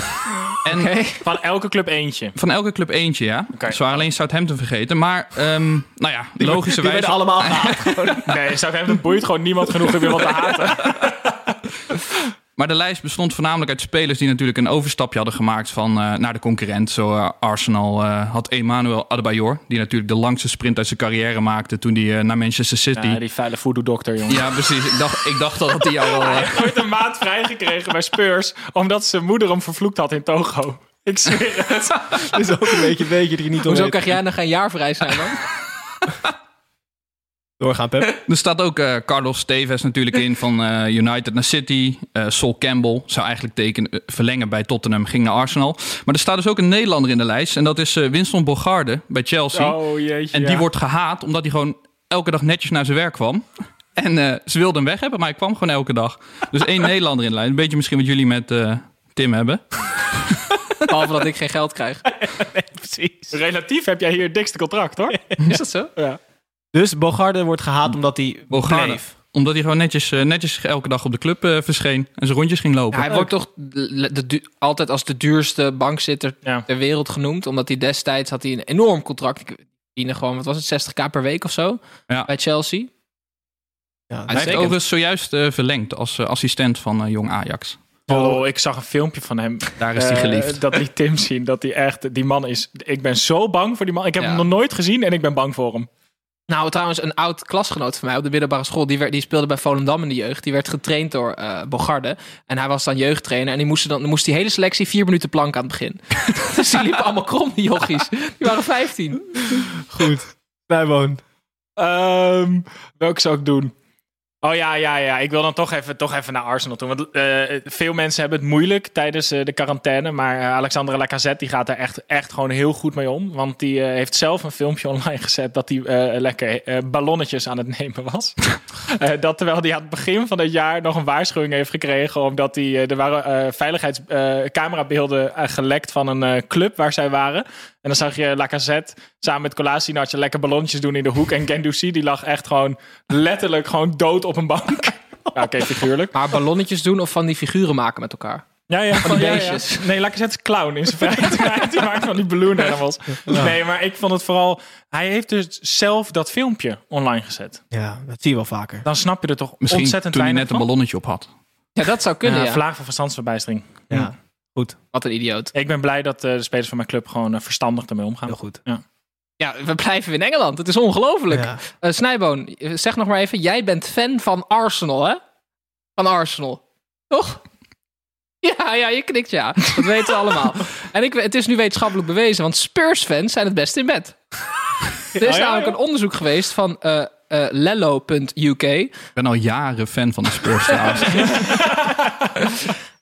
En Van elke club eentje. van elke club eentje, ja. Ze waren alleen Southampton vergeten. Maar, ehm, nou ja, Die logischerwijze... werden allemaal gehaald. *laughs* Nee, Southampton boeit gewoon niemand genoeg om iemand te haten. *laughs* Maar de lijst bestond voornamelijk uit spelers die natuurlijk een overstapje hadden gemaakt van, eh, naar de concurrent. Zo eh, Arsenal eh, had Emmanuel Adebayor, die natuurlijk de langste sprint uit zijn carrière maakte toen hij eh, naar Manchester City... Ja, die vuile voodoo-dokter, jongen. Ja, precies. Ik dacht, ik dacht al dat hij jou wel... *laughs* Hij eh, heeft ooit een maand vrijgekregen bij Spurs, omdat zijn moeder hem vervloekt had in Togo. Ik zweer het. *laughs* Dat is ook een beetje een beetje die je niet Hoezo krijg jij nog geen jaar vrij zijn dan? *laughs* Doorgaan, Pep. *laughs* er staat ook eh, Carlos Tevez natuurlijk in van eh, United naar City. Eh Sol Campbell zou eigenlijk tekenen, verlengen bij Tottenham, ging naar Arsenal. Maar er staat dus ook een Nederlander in de lijst. En dat is eh, Winston Bogarde bij Chelsea. Oh jeetje. en die ja. wordt gehaat omdat hij gewoon elke dag netjes naar zijn werk kwam. *laughs* En eh, ze wilden hem weg hebben, maar hij kwam gewoon elke dag. Dus één *laughs* Nederlander in de lijst. Een beetje misschien wat jullie met eh, Tim hebben. Behalve dat ik geen geld krijg. Precies. Relatief heb jij hier het dikste contract, hoor. Is dat zo? Ja. Dus Bogarde wordt gehaat omdat hij Bogarde. bleef. Omdat hij gewoon netjes, eh, netjes elke dag op de club eh, verscheen. En zijn rondjes ging lopen. Ja, hij wordt toch de, de du- altijd als de duurste bankzitter Ja. ter wereld genoemd. Omdat hij destijds had hij een enorm contract. Ik verdiende gewoon, wat was het, 60k per week of zo? Ja. Bij Chelsea. Ja, Hij heeft overigens zojuist eh, verlengd als assistent van Jong Ajax. Oh, ik zag een filmpje van hem. Daar is hij geliefd. dat liet Tim zien. Dat hij echt, die man is. Ik ben zo bang voor die man. Ik heb Ja. hem nog nooit gezien en ik ben bang voor hem. Nou, trouwens, een oud klasgenoot van mij op de middelbare school, die, werd, die speelde bij Volendam in de jeugd. Die werd getraind door eh Bogarde. En hij was dan jeugdtrainer. En die moesten dan, moest die hele selectie vier minuten plank aan het begin. *laughs* dus die liepen allemaal krom, die jochies. Die waren 15. Goed. Bijwoon. Ehm welke zou ik doen? Oh ja, ja, ja. Ik wil dan toch even, toch even naar Arsenal toe. Want eh, veel mensen hebben het moeilijk tijdens eh, de quarantaine. Maar uh, Alexandre Lacazette die gaat er echt, echt gewoon heel goed mee om. Want die eh, heeft zelf een filmpje *laughs* online gezet dat hij eh, lekker eh, ballonnetjes aan het nemen was. *laughs* Eh, dat terwijl hij aan het begin van het jaar nog een waarschuwing heeft gekregen. Omdat hij, eh, er waren veiligheidscamerabeelden gelekt van een eh, club waar zij waren. En dan zag je Lacazette samen met Kolasinac lekker ballonnetjes doen in de hoek. En Gendouzi die lag echt gewoon letterlijk gewoon dood op een bank. *laughs* ja, oké, figuurlijk. Maar ballonnetjes doen of van die figuren maken met elkaar? Ja, ja, Van die ja, ja. beestjes. Nee, Lacazette is clown in zijn vrije tijd. *laughs* Die maakt van die balloon animals. Nee, maar ik vond het vooral... Hij heeft dus zelf dat filmpje online gezet. Ja, dat zie je wel vaker. Dan snap je er toch Misschien ontzettend toen hij net een ballonnetje op had. Ja, dat zou kunnen, Ja, ja. Vlaag van verstandsverbijstering. Ja, goed. Wat een idioot. Ik ben blij dat eh, de spelers van mijn club gewoon eh, verstandig ermee omgaan. Heel goed. Ja, we blijven in Engeland. Het is ongelooflijk. Ja. Eh, Snijboon, zeg nog maar even. Jij bent fan van Arsenal, hè? Van Arsenal. Toch? *laughs* Ja, ja, je knikt ja. Dat weten we allemaal. *laughs* En ik, het is nu wetenschappelijk bewezen, want Spurs-fans zijn het best in bed. *laughs* Er is Oh ja, namelijk ja. een onderzoek geweest van eh eh, Lello.uk. Ik ben al jaren fan van de Spurs trouwens.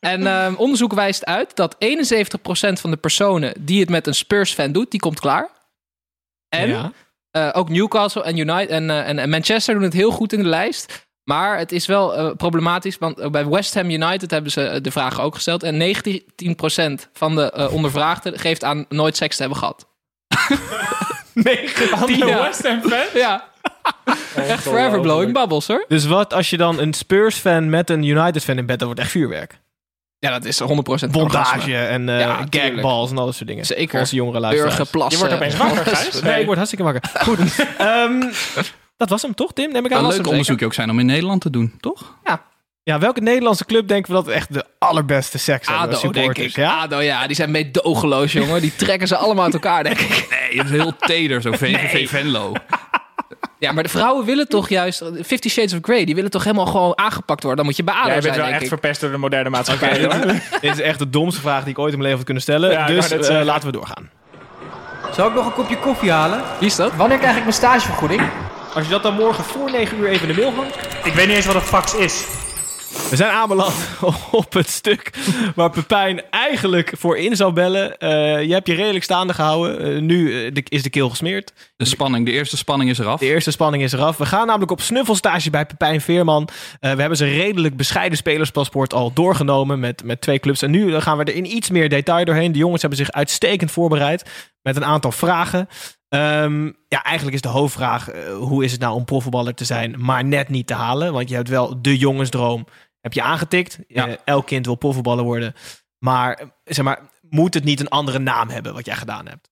En ehm, onderzoek wijst uit dat 71% van de personen die het met een Spurs-fan doet, die komt klaar. En Ja. eh, ook Newcastle en, United, en, eh, en, en Manchester doen het heel goed in de lijst. Maar het is wel eh, problematisch, want bij West Ham United hebben ze de vraag ook gesteld. En 19% van de eh, ondervraagden geeft aan nooit seks te hebben gehad. *laughs* Nee, de Ja. West Ham fan? Ja, *laughs* echt forever blowing bubbles hoor. Dus wat als je dan een Spurs-fan met een United-fan in bed, dat wordt echt vuurwerk. Ja, dat is 100% orgasme. Bondage en eh Ja, tuurlijk. gagballs en al dat soort dingen. Zeker. Onze jongere luisteraars. Burgerplassen. Je wordt opeens wakker, *laughs* Gijs. Nee, ik word hartstikke wakker. Goed. *laughs* Ehm, dat was hem toch, Tim? Neem ik aan. Een leuk onderzoekje ook zijn om in Nederland te doen, toch? Ja, welke Nederlandse club denken we dat echt de allerbeste seks hebben? ADO, denk ik. Ja? ADO, ja. Die zijn meedogenloos, jongen. Die trekken ze allemaal uit elkaar, denk ik. Nee, dat is heel teder, zo VVV Venlo. Ja, maar de vrouwen willen toch juist... Fifty Shades of Grey, die willen toch helemaal gewoon aangepakt worden. Dan moet je bij ADO Jij bent zijn, wel denk echt ik. verpest door de moderne maatschappij. hoor. *laughs* Dit is echt de domste vraag die ik ooit in mijn leven had kunnen stellen. Ja, dus eh, laten we doorgaan. Zal ik nog een kopje koffie halen? Wie is dat? Wanneer krijg ik mijn stagevergoeding? Als je dat dan morgen voor 9 uur even in de mail hangt. Ik weet niet eens wat een fax is. We zijn aanbeland *laughs* op het stuk waar Pepijn eigenlijk voor in zou bellen. Eh, je hebt je redelijk staande gehouden. Eh, nu eh, de- is de keel gesmeerd. De spanning, de eerste spanning is eraf. De eerste spanning is eraf. We gaan namelijk op snuffelstage bij Pepijn Veerman. We hebben zijn redelijk bescheiden spelerspaspoort al doorgenomen met, met twee clubs. En nu gaan we er in iets meer detail doorheen. De jongens hebben zich uitstekend voorbereid met een aantal vragen. Ehm, ja, eigenlijk is de hoofdvraag: hoe is het nou om profvoetballer te zijn, maar net niet te halen? Want je hebt wel de jongensdroom, heb je aangetikt. Ja. Eh, elk kind wil profvoetballer worden. Maar, zeg maar, moet het niet een andere naam hebben wat jij gedaan hebt?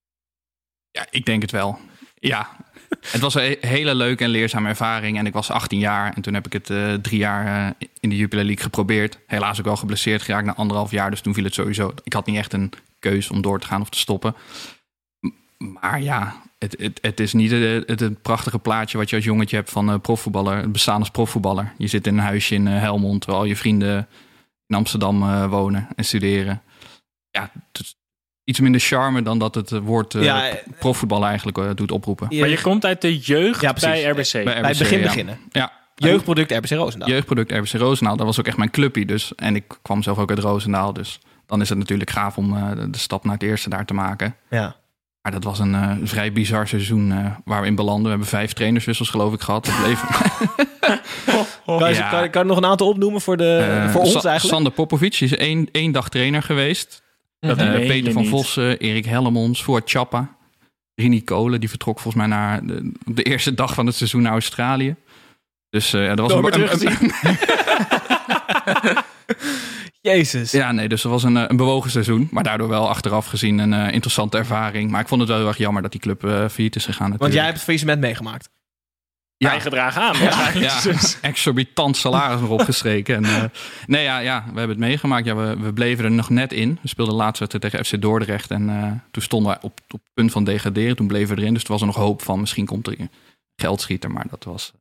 Ja, ik denk het wel. Ja. Het was een he- hele leuke en leerzame ervaring. En ik was 18 jaar. En toen heb ik het eh, drie jaar eh, in de Jupiler League geprobeerd. Helaas ook wel geblesseerd geraakt na anderhalf jaar. Dus toen viel het sowieso. Ik had niet echt een keus om door te gaan of te stoppen. Maar ja, het, het, het is niet het, het, het prachtige plaatje wat je als jongetje hebt van eh, profvoetballer. Het bestaan als profvoetballer. Je zit in een huisje in eh, Helmond. Terwijl al je vrienden in Amsterdam eh, wonen en studeren. Ja, het is iets minder charme dan dat het eh, woord eh, Ja, profvoetballer eigenlijk eh, doet oproepen. Maar je komt uit de jeugd Ja, bij RBC. Bij Bij het RBC, begin ja. beginnen. Ja, Jeugdproduct RBC Roosendaal. jeugdproduct RBC Roosendaal. Dat was ook echt mijn clubje. Dus. En ik kwam zelf ook uit Roosendaal. Dus dan is het natuurlijk gaaf om eh, de, de stap naar het eerste daar te maken. Ja. Maar dat was een eh, vrij bizar seizoen eh, waar we in belanden. We hebben vijf trainerswissels geloof ik gehad. Bleef, *laughs* Kan je, Ja. kan, kan je nog een aantal opnoemen voor, de, eh, voor ons Sa- eigenlijk? Sander Popovic is één, één dag trainer geweest. Dat meen je Peter van niet. Vossen, Erik Hellemons, Voort Chappa. Rini Kolen, die vertrok volgens mij naar de, de eerste dag van het seizoen naar Australië. Dus eh, ja, dat was Nooit een, teruggezien. *laughs* *laughs* Jezus. Ja, nee, dus dat was een, eh, een bewogen seizoen. Maar daardoor wel achteraf gezien een eh, interessante ervaring. Maar ik vond het wel heel erg jammer dat die club eh failliet is gegaan. Want Natuurlijk. jij hebt het faillissement meegemaakt. Ja. Bijgedragen aan. ja, Dus- *laughs* exorbitant salaris nog opgestreken. En, eh, nee, ja, ja, we hebben het meegemaakt. Ja, we, we bleven er nog net in. We speelden laatst tegen FC Dordrecht. En eh, toen stonden we op, op het punt van degraderen. Toen bleven we erin. Dus er was er nog hoop van misschien komt er een geldschieter. Maar dat was,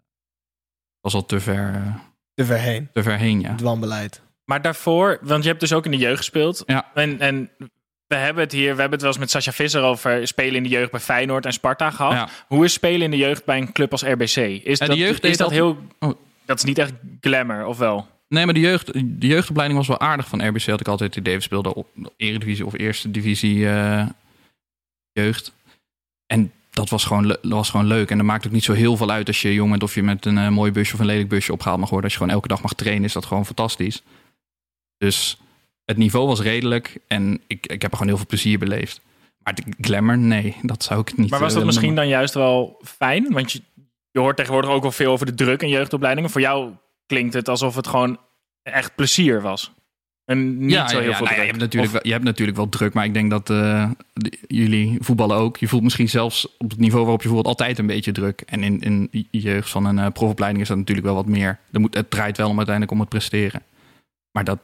was al te ver, Te ver heen. te ver heen, ja. Het wanbeleid. Maar daarvoor, want je hebt dus ook in de jeugd gespeeld. Ja. En, en we hebben het hier, we hebben het wel eens met Sascha Visser over spelen in de jeugd bij Feyenoord en Sparta gehad. Ja. Hoe is spelen in de jeugd bij een club als RBC? Is dat, jeugd is dat heel... Oh. Dat is niet echt glamour, of wel? Nee, maar de, jeugd, de jeugdopleiding was wel aardig van RBC. Had ik altijd het idee. We speelden op Eredivisie of Eerste Divisie eh, jeugd. En dat was, gewoon, dat was gewoon leuk. En dat maakt ook niet zo heel veel uit als je jong bent... of je met een eh, mooi busje of een lelijk busje opgehaald mag worden. Als je gewoon elke dag mag trainen, is dat gewoon fantastisch. Dus het niveau was redelijk. En ik, ik heb er gewoon heel veel plezier beleefd. Maar de glamour, nee, dat zou ik niet Maar was eh, dat misschien noemen. dan juist wel fijn? Want je, je hoort tegenwoordig ook wel veel over de druk in jeugdopleidingen. Voor jou klinkt het alsof het gewoon echt plezier was. En niet zo heel veel nou ja, druk. je, hebt natuurlijk Of- wel, je hebt natuurlijk wel druk, maar ik denk dat eh, de- jullie voetballen ook. Je voelt misschien zelfs op het niveau waarop je voelt altijd een beetje druk. En in, in je jeugd van een eh, profopleiding is dat natuurlijk wel wat meer. Er moet, het draait wel om uiteindelijk om het presteren. Maar dat,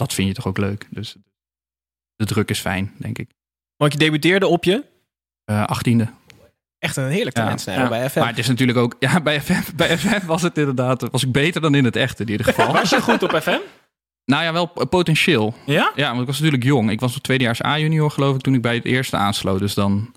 dat vind je toch ook leuk. Dus de druk is fijn, denk ik. Want je debuteerde op je. Eh achttiende. Echt een heerlijk talent Ja. bij FM. Maar het is natuurlijk ook... Ja, bij FM, *laughs* bij FM was het inderdaad... Was ik beter dan in het echte in ieder *laughs* geval. Was je goed op FM? nou ja, wel potentieel. Ja? Ja, want ik was natuurlijk jong. Ik was nog tweedejaars A-junior geloof ik toen ik bij het eerste aansloot. Dus dan,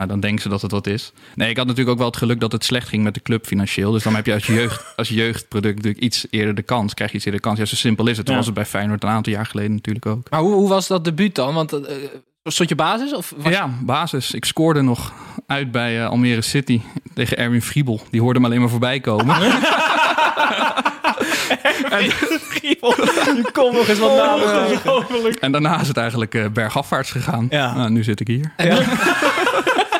nou, dan denken ze dat het wat is. Nee, ik had natuurlijk ook wel het geluk dat het slecht ging met de club financieel. Dus dan heb je als, jeugd, *laughs* als jeugdproduct natuurlijk iets eerder de kans. Krijg je iets eerder de kans. Ja, zo simpel is het. Toen Ja. was het bij Feyenoord een aantal jaar geleden natuurlijk ook. Maar hoe, hoe was dat debuut dan? Want eh, stond je basis? Of was Ja, basis. Ik scoorde nog uit bij eh, Almere City tegen Erwin Friebel. Die hoorde me alleen maar voorbij komen. *laughs* *laughs* je komt nog eens wat en daarna is het eigenlijk eh, bergafwaarts gegaan. Ja. Nou, nu zit ik hier.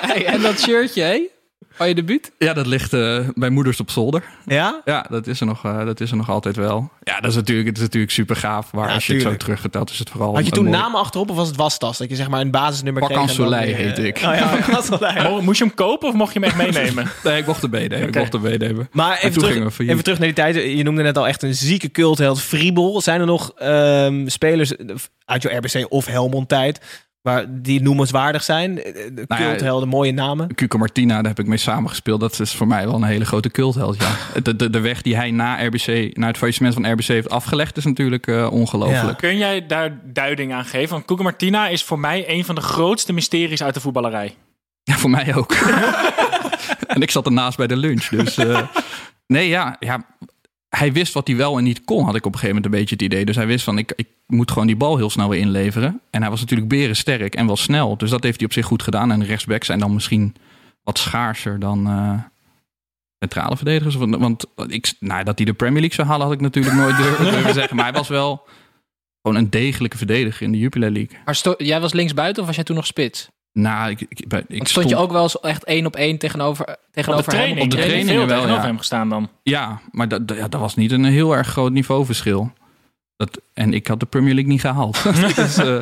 Hey, en dat shirtje, hé? Van je debuut? Ja, dat ligt eh, bij moeders op zolder. Ja? Ja, dat is er nog, eh, dat is er nog altijd wel. Ja, dat is natuurlijk, het is natuurlijk super gaaf. Maar Ja, als je het zo terugvertelt, is het vooral. Had je toen namen achterop of was het wastas? Dat je zeg maar een basisnummer Wakkan kreeg. Soleil eh, ik. Oh ja, *laughs* Moest je hem kopen of mocht je hem echt meenemen? *laughs* Nee, ik mocht er meenemen. Ik mocht er meenemen. Maar En even toen terug, we even terug naar die tijd. Je noemde net al echt een zieke cultheld. Friebel. Zijn er nog ehm, spelers uit jouw RBC of Helmond tijd... Waar die noemenswaardig zijn? Eh, De Nou ja, culthelden, mooie namen. Cuco Martina, daar heb ik mee samengespeeld. Dat is voor mij wel een hele grote cultheld. Ja. *laughs* De, de, de weg die hij na, RBC, na het faillissement van RBC heeft afgelegd, is natuurlijk eh, ongelooflijk. Kun jij daar duiding aan geven? Want Cuco Martina is voor mij een van de grootste mysteries uit de voetballerij. *laughs* Ja, voor mij ook. *laughs* en ik zat ernaast bij de lunch. Dus eh, nee, ja, ja, hij wist wat hij wel en niet kon, had ik op een gegeven moment een beetje het idee. Dus hij wist van, ik, ik moet gewoon die bal heel snel weer inleveren. En hij was natuurlijk berensterk en wel snel. Dus dat heeft hij op zich goed gedaan. En rechtsbacks zijn dan misschien wat schaarser dan eh, centrale verdedigers. Want, want ik, nou, dat hij de Premier League zou halen, had ik natuurlijk nooit durven, *laughs* zeggen. Maar hij was wel gewoon een degelijke verdediger in de Jupiler League. Maar jij was linksbuiten of was jij toen nog spits? Nou, ik, ik, ik, ik Want stond je ook wel eens echt één op één tegenover, Op tegenover de training. hem? Op de veel wel, tegenover ja. hem gestaan dan. Ja, maar dat, dat- ja, dat was niet een heel erg groot niveauverschil. Dat, en ik had de Premier League niet gehaald. *laughs* dus, eh,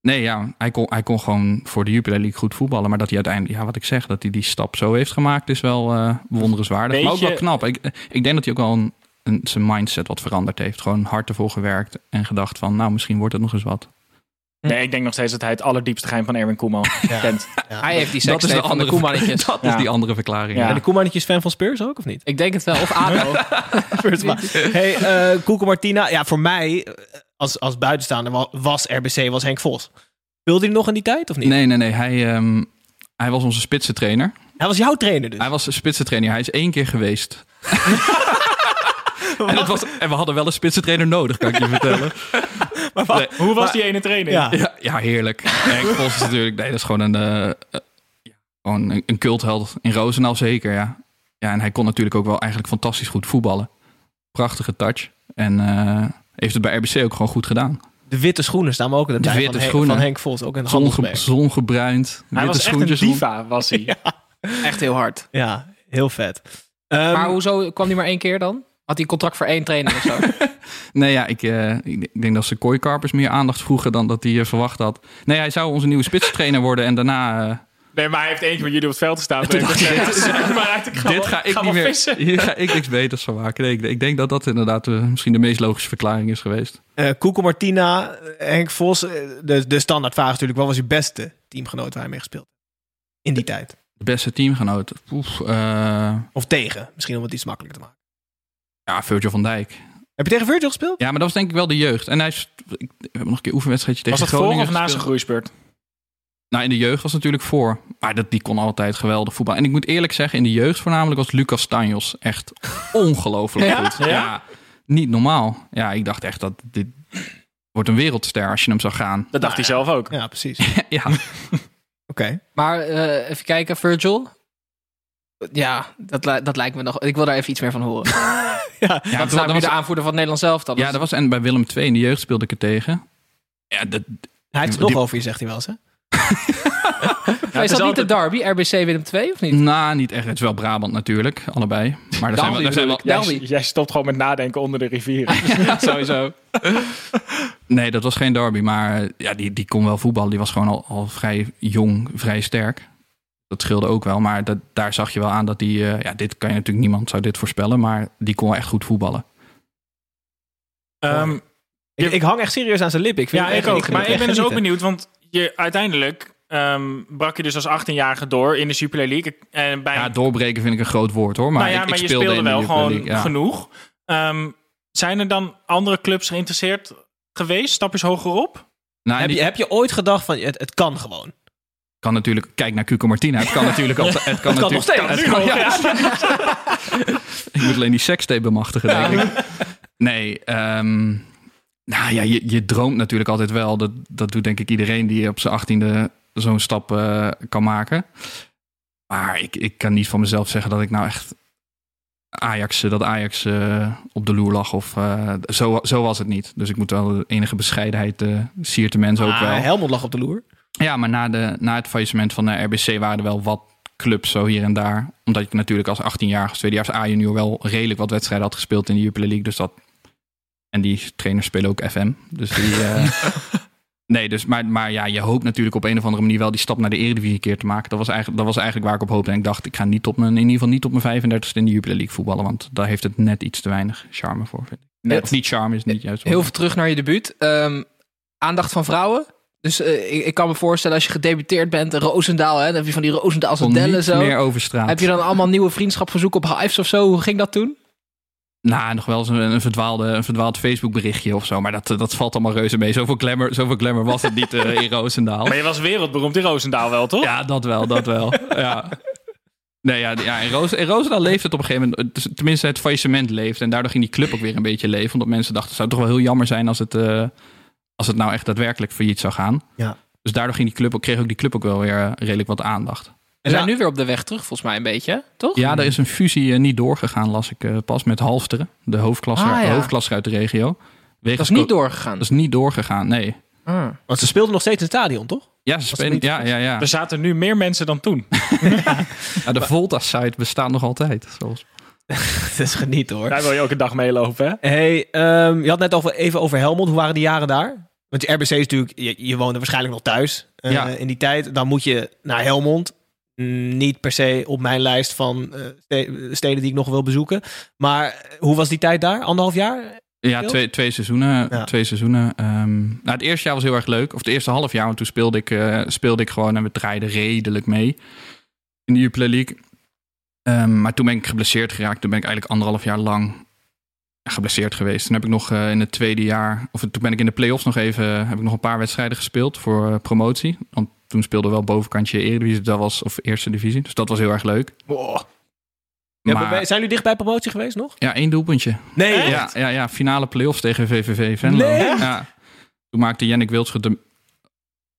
nee, ja, hij kon, hij kon gewoon voor de Jupiler League goed voetballen. Maar dat hij uiteindelijk, ja, wat ik zeg, dat hij die stap zo heeft gemaakt, is wel eh bewonderenswaardig. Weet maar ook wel knap. Ik, ik denk dat hij ook wel een, een, zijn mindset wat veranderd heeft. Gewoon hard ervoor gewerkt en gedacht van, nou, misschien wordt het nog eens wat. Nee, ik denk nog steeds dat hij het allerdiepste geheim van Erwin Koeman *laughs* kent. Hij heeft die dat seks is de van de andere, Koemannetjes. dat Ja. is die andere verklaring. Ja. En de Koemannetjes fan van Spurs ook, of niet? Ik denk het wel. Of ADO. *laughs* Spurs, maar- *laughs* hey, eh Koeko Martina. Ja, voor mij, eh, als, als buitenstaander, wa- was RBC, was Henk Vos. Speelde hij nog in die tijd, of niet? Nee, nee, nee. Hij, ehm, hij was onze spitsentrainer. Hij was jouw trainer dus. Hij was een spitsentrainer. Hij is één keer geweest. en, het was, en we hadden wel een spitsentrainer nodig, kan ik je vertellen. Maar wat- Nee. Hoe was Maar- die ene training? Ja. Ja, ja heerlijk. Henk Vos is natuurlijk... Nee, dat is gewoon een... ja, gewoon een, een cultheld. In Roosendaal zeker, ja. Ja, en hij kon natuurlijk ook wel eigenlijk fantastisch goed voetballen. Prachtige touch. En eh, heeft het bij RBC ook gewoon goed gedaan. De witte schoenen staan ook in de, witte van, Henk- schoenen. van Henk Vos. Ook een Zonge, zongebruind. Hij witte was echt een diva, was hij. *laughs* Echt heel hard. Ja, heel vet. Ehm, Maar hoezo kwam hij maar één keer dan? Had hij een contract voor één training of zo? *laughs* Nee, ja, ik, eh, ik ik denk dat ze kooikarpers meer aandacht vroegen dan dat hij eh, verwacht had. Nee, hij zou onze nieuwe spitstrainer worden en daarna... eh, Nee, maar hij heeft eentje met jullie op het veld gestaan. *laughs* *laughs* Hij gezegd, "Zoek maar uit, ik ga dit ga ik niet wel meer. vissen. Hier ga ik niks beters van maken. Nee, ik, ik denk dat dat inderdaad misschien de meest logische verklaring is geweest. eh, Koeko Martina, Henk Vos. de, de standaardvraag is natuurlijk, wat was je beste teamgenoot waar je mee gespeeld? In die tijd. De beste teamgenoot. Oef, Of tegen, misschien om het iets makkelijker te maken. Ja, Virgil van Dijk. Heb je tegen Virgil gespeeld? Ja, maar dat was denk ik wel de jeugd. En hij is, ik, we hebben nog een keer oefenwedstrijdje tegen Was dat voor Groningen of na zijn groeispurt? Nou, in de jeugd was het natuurlijk voor. Maar dat, die kon altijd geweldig voetbal. En ik moet eerlijk zeggen, in de jeugd voornamelijk was Lucas Stanjos echt *laughs* ongelooflijk Ja? goed. Ja? niet normaal. Ja, ik dacht echt dat dit wordt een wereldster als je hem zou gaan. Dat dacht hij zelf ook. Ja, precies. *laughs* Ja, Oké. Maar eh, even kijken, Virgil. Ja, dat, li- dat lijkt me nog. Ik wil daar even iets meer van horen. *laughs* Ja, ja dat dat, is nou was, de aanvoerder van het Nederlands elftal. ja, dus- dat was en bij Willem II in de jeugd speelde ik er tegen. Ja, dat, Hij heeft het Die- nog over je, zegt hij wel eens, hè? *laughs* is dat niet de derby, RBC Willem 2 of niet? nou, niet echt. Het is wel Brabant natuurlijk, allebei. Maar er zijn wel, zijn wel. Jij, jij stopt gewoon met nadenken onder de rivieren. *laughs* Sowieso. Nee, dat was geen derby. Maar eh, ja, die, die kon wel voetballen. Die was gewoon al, al vrij jong, vrij sterk. Dat scheelde ook wel. Maar dat, daar zag je wel aan dat die... eh, ja, dit kan je natuurlijk niemand zou dit voorspellen. Maar die kon echt goed voetballen. Ehm, Ik, ik hang echt serieus aan zijn lip. Ik vind ja, ik echt- ook. Maar ik ben dus ook benieuwd, want je, uiteindelijk ehm, brak je dus als 18-jarige door in de Super League. En bij, Ja, doorbreken vind ik een groot woord hoor. Maar, nou ja, ik, maar ik je speelde, wel gewoon League, ja. genoeg. Ehm, zijn er dan andere clubs geïnteresseerd geweest? Stapjes hogerop? Nou, Heb die je, heb je ooit gedacht van, het, het kan gewoon? Kan natuurlijk... Kijk naar Cuco Martina. Het kan natuurlijk *laughs* altijd... Het kan, Het kan nog steeds. het kan- ja. *laughs* ik moet alleen die sekstape bemachtigen, denk ik. Nee, ehm, nou ja, je, je droomt natuurlijk altijd wel. Dat, dat doet denk ik iedereen die op zijn achttiende zo'n stap eh, kan maken. Maar ik, ik kan niet van mezelf zeggen dat ik nou echt Ajax, eh, dat Ajax eh, op de loer lag. Of, zo, zo was het niet. Dus ik moet wel enige bescheidenheid uh, siert de mensen ook Ah, wel. Helmond lag op de loer. Ja, maar na, de, na het faillissement van de RBC waren er wel wat clubs zo hier en daar. Omdat ik natuurlijk als 18-jarige, als tweedejaars A-junior wel redelijk wat wedstrijden had gespeeld in de Jupiler League. Dus dat... En die trainers spelen ook FM. Dus die... eh, *laughs* nee, dus, maar, maar ja, je hoopt natuurlijk op een of andere manier wel die stap naar de Eredivisie een keer te maken. Dat was eigenlijk, dat was eigenlijk waar ik op hoopte. En ik dacht, ik ga niet op mijn, in ieder geval niet op mijn 35ste in de Jupiler League voetballen. Want daar heeft het net iets te weinig charme voor. Vind ik. Net. Of niet charme is niet juist. Heel veel terug naar je debuut. Ehm, aandacht van vrouwen. Dus eh, ik, ik kan me voorstellen als je gedebuteerd bent, in Roosendaal, hè, dan heb je van die Roosendaalse Kon dellen niet zo. meer over straat. Heb je dan allemaal nieuwe vriendschapverzoeken op Hives of zo? Hoe ging dat toen? Nou, nog wel eens een, een, verdwaalde, een verdwaald Facebook berichtje of zo. Maar dat, dat valt allemaal reuze mee. Zoveel glamour, zoveel glamour was het niet eh, in Roosendaal. Maar je was wereldberoemd in Roosendaal wel, toch? Ja, dat wel, dat wel. ja. Nee, ja, ja in, Roos, in Roosendaal leeft het op een gegeven moment. dus Tenminste, het faillissement leeft. En daardoor ging die club ook weer een beetje leven. Omdat mensen dachten, het zou toch wel heel jammer zijn als het, eh, als het nou echt daadwerkelijk failliet zou gaan. Ja. Dus daardoor ging die club ook, kreeg ook die club ook wel weer eh, redelijk wat aandacht. We zijn nu weer op de weg terug, volgens mij een beetje, toch? Ja, er is een fusie eh, niet doorgegaan, las ik eh, pas met Halfteren. De hoofdklasse, Ah, ja. de hoofdklasse uit de regio. Dat is niet doorgegaan. Dat is niet doorgegaan, nee. Ah. Want ze speelden nog steeds in het stadion, toch? Ja, ze spelen, niet ja, ja, ja. Er zaten nu meer mensen dan toen. *laughs* *laughs* ja de Volta-site bestaat nog altijd. Zoals... *laughs* Het is genieten hoor. Daar wil je ook een dag meelopen, hè? Hey, ehm, je had net over, even over Helmond. Hoe waren die jaren daar? Want je RBC is natuurlijk, je, je woonde waarschijnlijk nog thuis eh, Ja. in die tijd. Dan moet je naar Helmond. Mm, Niet per se op mijn lijst van eh, ste- steden die ik nog wil bezoeken. Maar eh, hoe was die tijd daar? Anderhalf jaar? Ja, twee, twee seizoenen. Ja. Twee seizoenen. Ehm, nou, het eerste jaar was heel erg leuk. Of het eerste half jaar, want toen speelde ik, eh, speelde ik gewoon en we draaiden redelijk mee in de Jupiler League. Ehm, maar toen ben ik geblesseerd geraakt. Toen ben ik eigenlijk anderhalf jaar lang geblesseerd geweest. Toen heb ik nog eh, in het tweede jaar, of toen ben ik in de play-offs nog even, heb ik nog een paar wedstrijden gespeeld voor eh, promotie. Want toen speelde wel bovenkantje Eredivisie, dat was, of Eerste Divisie. Dus dat was heel erg leuk. Ja, Maar- zijn jullie dicht bij promotie geweest nog? Ja, één doelpuntje. Nee, Ja, ja, ja, finale play-offs tegen VVV Venlo. Nee? Ja. Toen maakte Jannik Wildschut de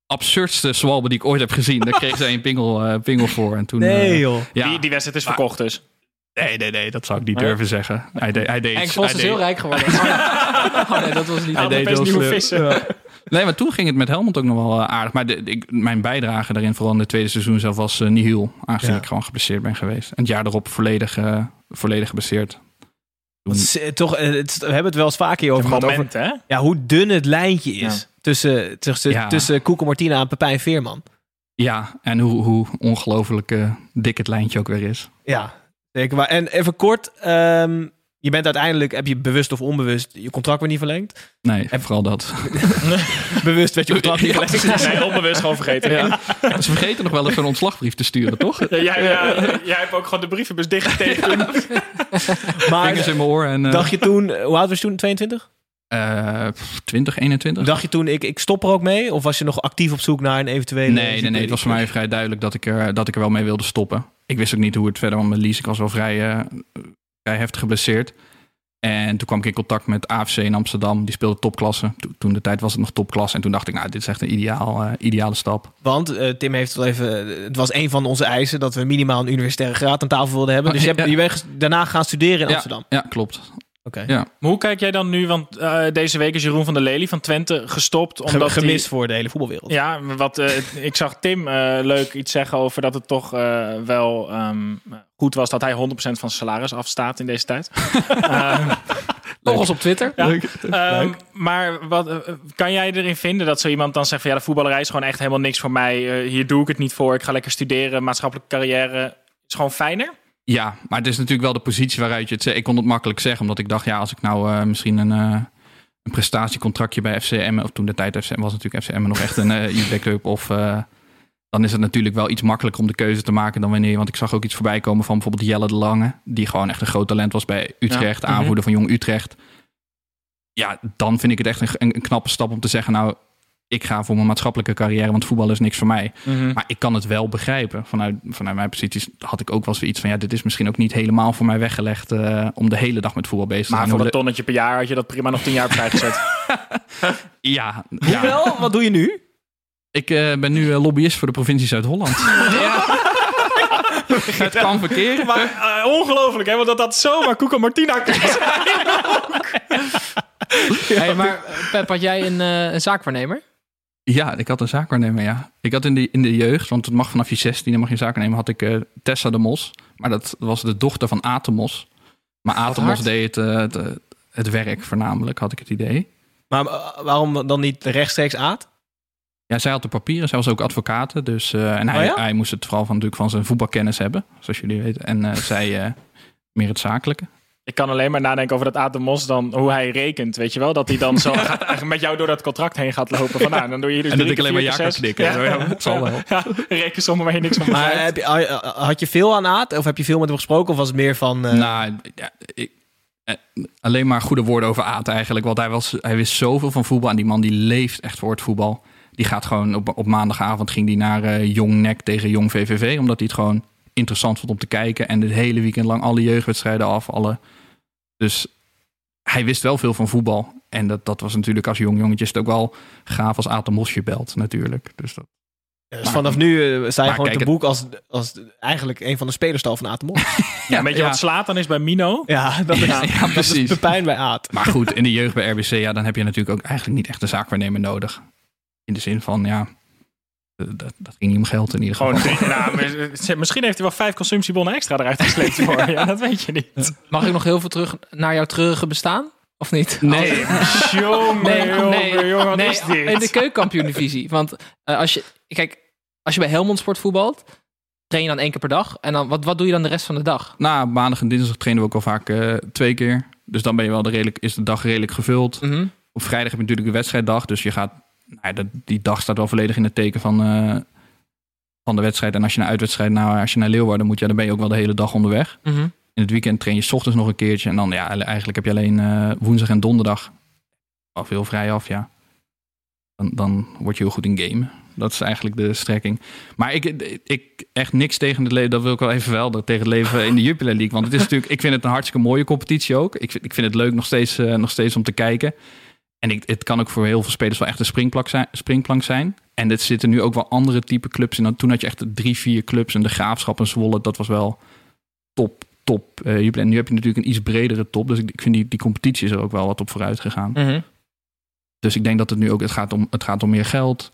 absurdste zwalbe die ik ooit heb gezien. Daar kreeg ze een pingel, eh, pingel voor. En toen, Nee eh, joh. ja. Die, die wedstrijd is verkocht dus. Nee, nee, nee, dat zou ik niet Nee? durven zeggen. Hij, deed hij deed is deed- heel rijk geworden. *laughs* oh nee, dat was niet. Hij deed best heel nieuwe vissen. Nee, maar toen ging het met Helmond ook nog wel eh, aardig. Maar de, ik, mijn bijdrage daarin, vooral in het tweede seizoen zelf, was eh nihil. Aangezien Ja. ik gewoon geblesseerd ben geweest. En het jaar erop volledig, eh, volledig geblesseerd. Is, eh, toch, het, we hebben het wel eens vaker hier over gehad. Over, moment, hè? ja, hoe dun het lijntje is tussen, tussen, Ja. tussen Koeko Martina en Pepijn Veerman. Ja, en hoe, hoe ongelooflijk eh, dik het lijntje ook weer is. Ja, zeker. waar. En even kort, ehm, je bent uiteindelijk, heb je bewust of onbewust je contract weer niet verlengd. Nee, vooral dat. *laughs* Bewust werd je contract niet verlengd. Nee, onbewust gewoon vergeten. Ja. Ze vergeten nog wel eens een ontslagbrief te sturen, toch? Ja, jij, ja, jij hebt ook gewoon de brievenbus dichtgetekend. Maar Vingers in mijn oor. En, eh, dacht je toen, hoe oud was je toen? 22? Eh, pff, 20, 21. Dacht je toen, ik, ik stop er ook mee? Of was je nog actief op zoek naar een eventuele... Nee, nee, nee. Het was voor mij vrij duidelijk dat ik, er, dat ik er wel mee wilde stoppen. Ik wist ook niet hoe het verder was met Lies. Ik was wel vrij, eh, vrij heftig geblesseerd. En toen kwam ik in contact met AFC in Amsterdam. Die speelde topklasse. To- toen de tijd was het nog topklasse. En toen dacht ik, nou, dit is echt een ideaal, eh, ideale stap. Want eh, Tim heeft wel even... Het was een van onze eisen dat we minimaal een universitaire graad aan tafel wilden hebben. Dus je, hebt, je bent daarna gaan studeren in Ja, Amsterdam. Ja, klopt. Oké. Ja. Maar hoe kijk jij dan nu? Want eh, deze week is Jeroen van der Lely van Twente gestopt. Ge- Omdat Gemist hij- voor de hele voetbalwereld. Ja, wat, eh, ik zag Tim eh, leuk iets zeggen over dat het toch eh, wel ehm, goed was dat hij 100% van zijn salaris afstaat in deze tijd. *laughs* Ehm, Nog eens op Twitter. ja. Ehm, maar wat, kan jij erin vinden dat zo iemand dan zegt van ja, de voetballerij is gewoon echt helemaal niks voor mij. Eh, hier doe ik het niet voor. Ik ga lekker studeren, maatschappelijke carrière. is gewoon fijner. Ja, maar het is natuurlijk wel de positie waaruit je het zegt. Ik kon het makkelijk zeggen, omdat ik dacht, ja, als ik nou eh, misschien een, eh, een prestatiecontractje bij FCM, of toen de tijd FCM was natuurlijk FCM nog echt een uh, Youth Cup, of eh, dan is het natuurlijk wel iets makkelijker om de keuze te maken dan wanneer, want ik zag ook iets voorbij komen van bijvoorbeeld Jelle de Lange, die gewoon echt een groot talent was bij Utrecht, Ja. aanvoerder van Jong Utrecht. Ja, dan vind ik het echt een, een, een knappe stap om te zeggen, nou, ik ga voor mijn maatschappelijke carrière, want voetbal is niks voor mij. Maar ik kan het wel begrijpen. Vanuit, vanuit mijn posities had ik ook wel zoiets van... ja, dit is misschien ook niet helemaal voor mij weggelegd... eh, om de hele dag met voetbal bezig te Maar zijn. voor Hoe een tonnetje per jaar had je dat prima nog tien jaar opzij gezet. Ja, *laughs* *laughs* ja. Hoewel, wat doe je nu? ik eh, ben nu eh, lobbyist voor de provincie Zuid-Holland. *laughs* het kan verkeren. maar eh, ongelooflijk, hè? Want dat dat zomaar Koeko Martina kan zijn. Hey, maar Pep, had jij een, eh, een zaakwaarnemer? Ja, ik had een zaakwaarnemer, ja. Ik had in de, in de jeugd, want het mag vanaf je 16, dan mag je nemen, had ik eh, Tessa de Mos. Maar dat was de dochter van Atemos. Maar Atemos deed het, eh, het, eh, het werk voornamelijk, had ik het idee. Maar waarom dan niet rechtstreeks Aad? Ja, zij had de papieren. Zij was ook advocaat. Dus, en hij, Oh ja? hij moest het vooral van, natuurlijk van zijn voetbalkennis hebben. Zoals jullie weten. En *laughs* zij meer het zakelijke. Ik kan alleen maar nadenken over dat Aad de Mos dan, hoe hij rekent. Weet je wel? Dat hij dan zo gaat, met jou door dat contract heen gaat lopen. Van, nou, dan doe je dus En dat ik alleen maar vier ja kan zes. knikken. Ja, het *laughs* zal wel. Ja, rekensommen waar je niks van Maar heb je, had je veel aan Aad? Of heb je veel met hem gesproken? Of was het meer van... eh, Nou, ja, ik, eh, alleen maar goede woorden over Aad eigenlijk. Want hij, was, hij wist zoveel van voetbal. En die man die leeft echt voor het voetbal. Die gaat gewoon op, op maandagavond ging die naar eh, Jong NEC tegen Jong VVV. Omdat hij het gewoon interessant vond om te kijken. En het hele weekend lang alle jeugdwedstrijden af. Alle, dus hij wist wel veel van voetbal. En dat, dat was natuurlijk als jong jongetje het ook wel gaaf als Aad de Mos je belt natuurlijk. Dus dat, dus vanaf nu sta je maar gewoon kijk, te boek als, als eigenlijk een van de spelerstal van de Mos. *laughs* Ja, weet je wat slaat dan is bij Mino? ja, dat is, Ja, dat is precies. de pijn bij Aad. Maar goed, in de jeugd bij RBC, ja, dan heb je natuurlijk ook eigenlijk niet echt een zaakwaarnemer nodig. In de zin van, ja, dat, dat, dat ging niet om geld in ieder geval. Nou, mis- *laughs* misschien heeft hij wel vijf consumptiebonnen extra eruit gesleept voor. Ja, *laughs* dat weet je niet. Mag ik nog heel veel terug naar jouw treurige bestaan? Of niet? Nee, *laughs* Jongen, Nee, jongen, nee, jongen, wat nee, is dit? in de keukenkampioen-divisie. Want eh, als je, kijk, als je bij Helmond Sport voetbalt, train je dan één keer per dag. En dan, wat, wat doe je dan de rest van de dag? na maandag en dinsdag trainen we ook al vaak eh, twee keer. Dus dan ben je wel de redelijk, is de dag redelijk gevuld. Mhm. Op vrijdag heb je natuurlijk de wedstrijddag. Dus je gaat, nou, ja, die dag staat wel volledig in het teken van, eh, van de wedstrijd. En als je naar uitwedstrijd, nou, als je naar Leeuwarden moet, ja, dan ben je ook wel de hele dag onderweg. Mhm. In het weekend train je 's ochtends nog een keertje. En dan, ja, eigenlijk heb je alleen eh, woensdag en donderdag al veel vrij af, ja. Dan, dan word je heel goed in gamen. Dat is eigenlijk de strekking. Maar ik, ik echt niks tegen het leven, dat wil ik wel even wel, tegen het leven in de *laughs* Jupiler League. Want het is natuurlijk, ik vind het een hartstikke mooie competitie ook. Ik vind, ik vind het leuk nog steeds, eh, nog steeds om te kijken. En ik, het kan ook voor heel veel spelers wel echt een springplank zijn. Springplank zijn. En er zitten nu ook wel andere type clubs in. Toen had je echt drie, vier clubs en de Graafschap en Zwolle. Dat was wel top, top. eh en nu heb je natuurlijk een iets bredere top. Dus ik, ik vind die, die competitie is er ook wel wat op vooruit gegaan. Mhm. Dus ik denk dat het nu ook, het gaat om, het gaat om meer geld.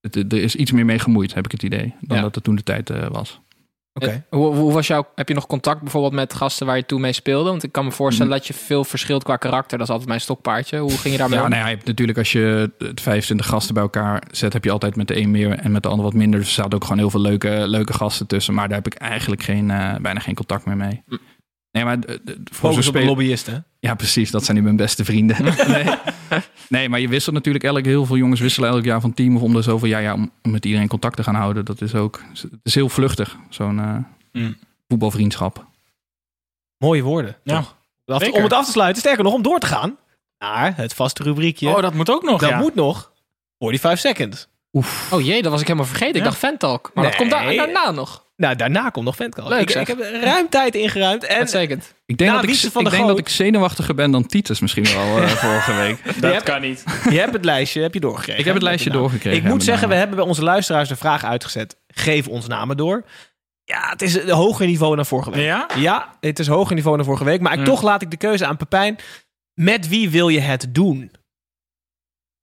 Het, er is iets meer mee gemoeid, heb ik het idee. Dan Ja. dat het toen de tijd eh, was. Oké. Eh, Hoe, hoe was jouw, heb je nog contact bijvoorbeeld met gasten waar je toen mee speelde? Want ik kan me voorstellen dat je veel verschilt qua karakter. Dat is altijd mijn stokpaardje. Hoe ging je daarmee Ja, om? nou ja, je hebt natuurlijk als je het 25 gasten bij elkaar zet, heb je altijd met de een meer en met de ander wat minder. Dus er zaten ook gewoon heel veel leuke, leuke gasten tussen. Maar daar heb ik eigenlijk geen, eh, bijna geen contact meer mee. Nee, maar eh, eh, voor zo'n lobbyisten. Ja, precies. Dat zijn nu mijn beste vrienden. *laughs* nee. nee, maar je wisselt natuurlijk elk, heel veel jongens wisselen elk jaar van team of om de zoveel jaar ja, om, met iedereen contact te gaan houden. Dat is ook, het is heel vluchtig, zo'n eh, Mm. voetbalvriendschap. Mooie woorden. Ja. toch? Af- Zeker. om het af te sluiten, sterker nog, om door te gaan naar het vaste rubriekje. Oh, dat moet ook nog, dat ja. moet nog. 45 seconds. Oh jee, dat was ik helemaal vergeten. Ik Ja. dacht Ventalk. Maar dat komt daar, daarna nog. Nou, daarna komt nog Ventcall. Leuk, ik, zeg. ik heb ruim tijd ingeruimd. En Uitstekend. Ik denk, Nou, dat, ik, ik denk dat ik zenuwachtiger ben dan Titus misschien wel eh, *laughs* vorige week. Dat hebt- kan niet. je hebt het lijstje heb je doorgekregen. Ik heb het lijstje naam. doorgekregen. Ik moet zeggen, we hebben bij onze luisteraars de vraag uitgezet. Geef ons namen door. Ja, het is een hoger niveau dan vorige week. Ja? Ja, het is hoger niveau dan vorige week. Maar ik, toch laat ik de keuze aan Pepijn. Met wie wil je het doen?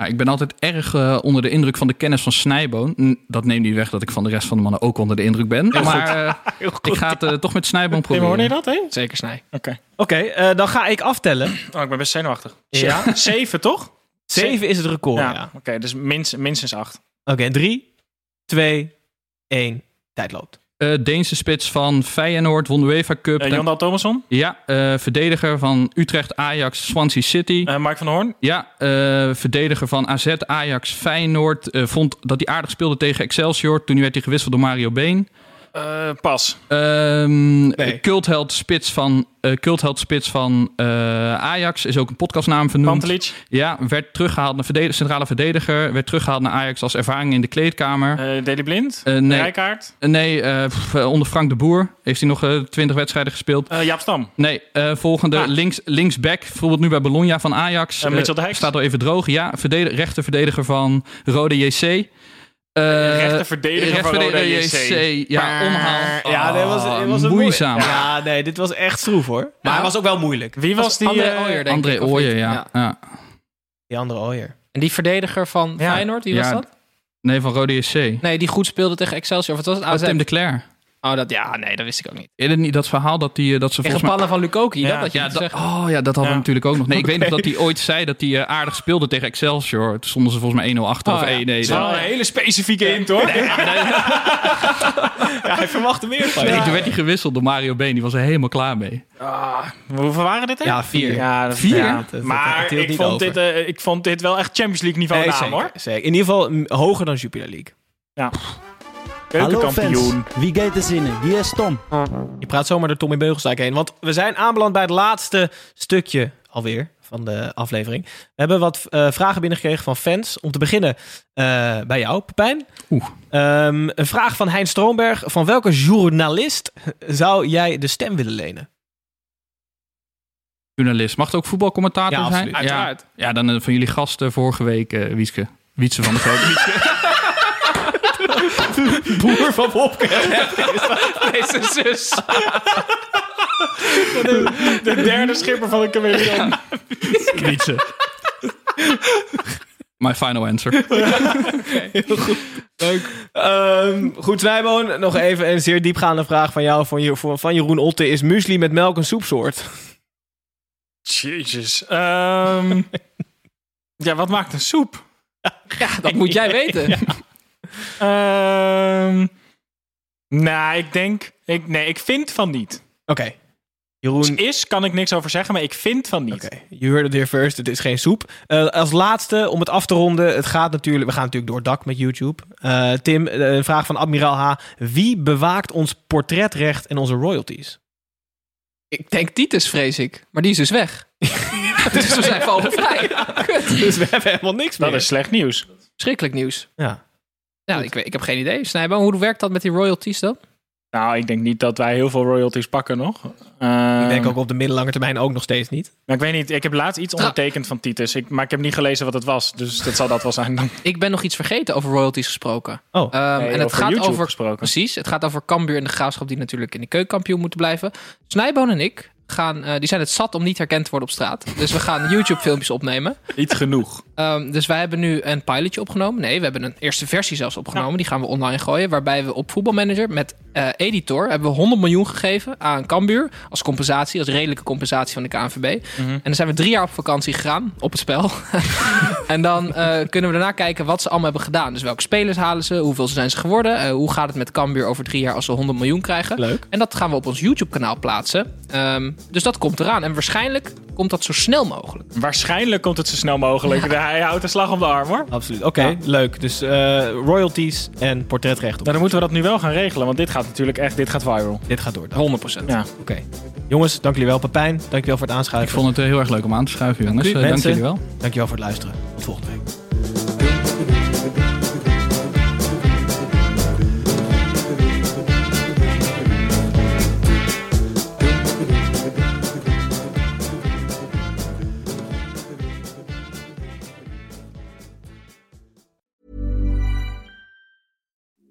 Ik ben altijd erg eh, onder de indruk van de kennis van Snijboon. Dat neemt niet weg dat ik van de rest van de mannen ook onder de indruk ben. maar eh, *laughs* ik ga het eh, toch met Snijboon Tim, hoorde je proberen. dat, hè? Zeker snij. Oké. Oké, eh, dan ga ik aftellen. Oh, ik ben best zenuwachtig. Ja. Zeven, toch? Zeven is het record, ja. Ja, oké. dus minst, minstens acht. Oké, drie, twee, één. Tijd loopt. Eh, Deense spits van Feyenoord, won de UEFA Cup. Eh Jon Dahl Thomasson? Ja, eh, verdediger van Utrecht, Ajax, Swansea City. Eh Mark van der Hoorn? Ja, eh, verdediger van AZ, Ajax, Feyenoord. eh, vond dat hij aardig speelde tegen Excelsior. Toen werd hij gewisseld door Mario Been. Eh, pas. Ehm Nee. cultheld spits van, eh, cultheld spits van eh, Ajax is ook een podcastnaam vernoemd. Pantelic? Ja, werd teruggehaald naar centrale verdediger. Werd teruggehaald naar Ajax als ervaring in de kleedkamer. Eh Deli Blind? Eh, nee. Rijkaard? Eh, nee, eh, pff, eh, onder Frank de Boer heeft hij nog twintig wedstrijden gespeeld. Eh, Jaap Stam? Nee, eh, volgende Ah. links, linksback, bijvoorbeeld nu bij Bologna van Ajax. Eh, Mitchell Eh? Staat al even droog. Ja, verdedig, rechterverdediger van Rode JC. Eh, Rechterverdediger van Roda JC. Ja, omhaal. Ja, dit was, dit was een Oh, moeizaam. moe- Ja, nee, dit was echt stroef hoor. Maar hij was ook wel moeilijk. Wie was die? André eh, Ooyer, denk André ik. Ooyer, ja. ja. Die andere Ooyer. En die verdediger van Ja. Feyenoord, wie Ja, was dat? Nee, van Rode JC. Nee, die goed speelde tegen Excelsior. Wat was het? Oh? Tim de Cler. Oh, dat, ja, nee, dat wist ik ook niet. Eerder niet dat verhaal dat, die, eh, dat ze Tegen volgens mij... van Lukoki, Ja. dat had je Ja, moeten dat, zeggen. oh ja, dat hadden we Ja. natuurlijk ook nog. Nee, ik weet nog *laughs* dat hij ooit zei dat hij eh, aardig speelde tegen Excelsior. Toen stonden ze volgens mij 1-0 achter Oh, of ja. 1 nee, Dat is wel een hele specifieke hint, hoor. *laughs* Ja, hij verwachtte meer van nee, je. toen werd hij gewisseld door Mario Been. Die was er helemaal klaar mee. Ah, hoeveel waren dit? hè? Ja, vier. Ja, dat, Vier? ja. Dat- dat- maar dat ik vond, over. dit, eh, ik vond dit wel echt Champions League niveau Nee, naam, zeker, hoor. zeker. In ieder geval hoger dan Jupiler League. Hallo fans, wie gaat er zinnen? Wie is Tom? Je praat zomaar door Tommy Beugelsdijk heen. Want we zijn aanbeland bij het laatste stukje alweer van de aflevering. We hebben wat eh, vragen binnengekregen van fans. Om te beginnen eh, bij jou, Pepijn. Oeh. Ehm, een vraag van Hein Stroomberg. Van welke journalist zou jij de stem willen lenen? Journalist. Mag het ook voetbalcommentator Ja, zijn? absoluut. Uiteraard. Ja, ja dan eh, van jullie gasten vorige week, eh Wieske. Wietse van de Groot. *laughs* *laughs* Boer van Wopke. Deze zus. De derde schipper van de chameleon. Wietse. My final answer. *laughs* Ehm, goed, Snijboon. Nog even een zeer diepgaande vraag van jou. Van, Je- van- van Jeroen Otte. Is muesli met melk een soepsoort? Jezus. Ehm, ja, wat maakt een soep? *laughs* Ja, dat moet jij weten. Ehm, nou, ik denk... Ik, nee, ik vind van niet. Oké. Jeroen, Is, kan ik niks over zeggen, maar ik vind van niet. Oké, je hoorde het hier first. Het is geen soep. Eh, als laatste, om het af te ronden. Het gaat natuurlijk, we gaan natuurlijk door het dak met YouTube. Eh, Tim, eh, een vraag van Admiraal H. Wie bewaakt ons portretrecht en onze royalties? Ik denk Titus, vrees ik. Maar die is dus weg. *laughs* dus we zijn vogelvrij. Kut. *laughs* Dus we hebben helemaal niks meer. Dat is slecht nieuws. Schrikkelijk nieuws. Ja. Ja, ik, weet, ik heb geen idee. Snijboom, hoe werkt dat met die royalties dan? Nou, ik denk niet dat wij heel veel royalties pakken nog. Ehm, Ik denk ook op de middellange termijn ook nog steeds niet. Maar ik weet niet, ik heb laatst iets ondertekend van Titus. Ik, maar ik heb niet gelezen wat het was. Dus dat zal dat wel zijn dan. Ik ben nog iets vergeten over royalties gesproken. Oh, Ehm, Nee, en het over gaat YouTube over gesproken. Precies, het gaat over Cambuur en de Graafschap die natuurlijk in de keukenkampioen moeten blijven. Snijboon en ik gaan, eh, die zijn het zat om niet herkend te worden op straat. Dus we gaan YouTube filmpjes opnemen. Niet genoeg. Ehm, dus wij hebben nu een pilotje opgenomen. Nee, we hebben een eerste versie zelfs opgenomen. Die gaan we online gooien. Waarbij we op voetbalmanager met eh, editor hebben we 100 miljoen gegeven aan Cambuur. Als compensatie, als redelijke compensatie van de KNVB. En dan zijn we drie jaar op vakantie gegaan op het spel. *laughs* en dan eh, kunnen we daarna kijken wat ze allemaal hebben gedaan. Dus welke spelers halen ze? Hoeveel zijn ze geworden? Eh, hoe gaat het met Cambuur over drie jaar als ze 100 miljoen krijgen? Leuk. En dat gaan we op ons YouTube kanaal plaatsen. Ehm, dus dat komt eraan. En waarschijnlijk komt dat zo snel mogelijk. Waarschijnlijk komt het zo snel mogelijk. Hij houdt de slag om de arm hoor. Absoluut. Oké, Ja. leuk. Dus eh, royalties en portretrecht. Nou, dan moeten we dat nu wel gaan regelen, want dit gaat natuurlijk echt, dit gaat viral. Dit gaat door. 100%. Ja. Oké. Jongens, dank jullie wel. Pepijn, dank jullie wel voor het Ik aanschuiven. vond het eh, heel erg leuk om aan te schuiven, jongens. Eh, dank jullie wel. Dank jullie wel voor het luisteren. Tot volgende week.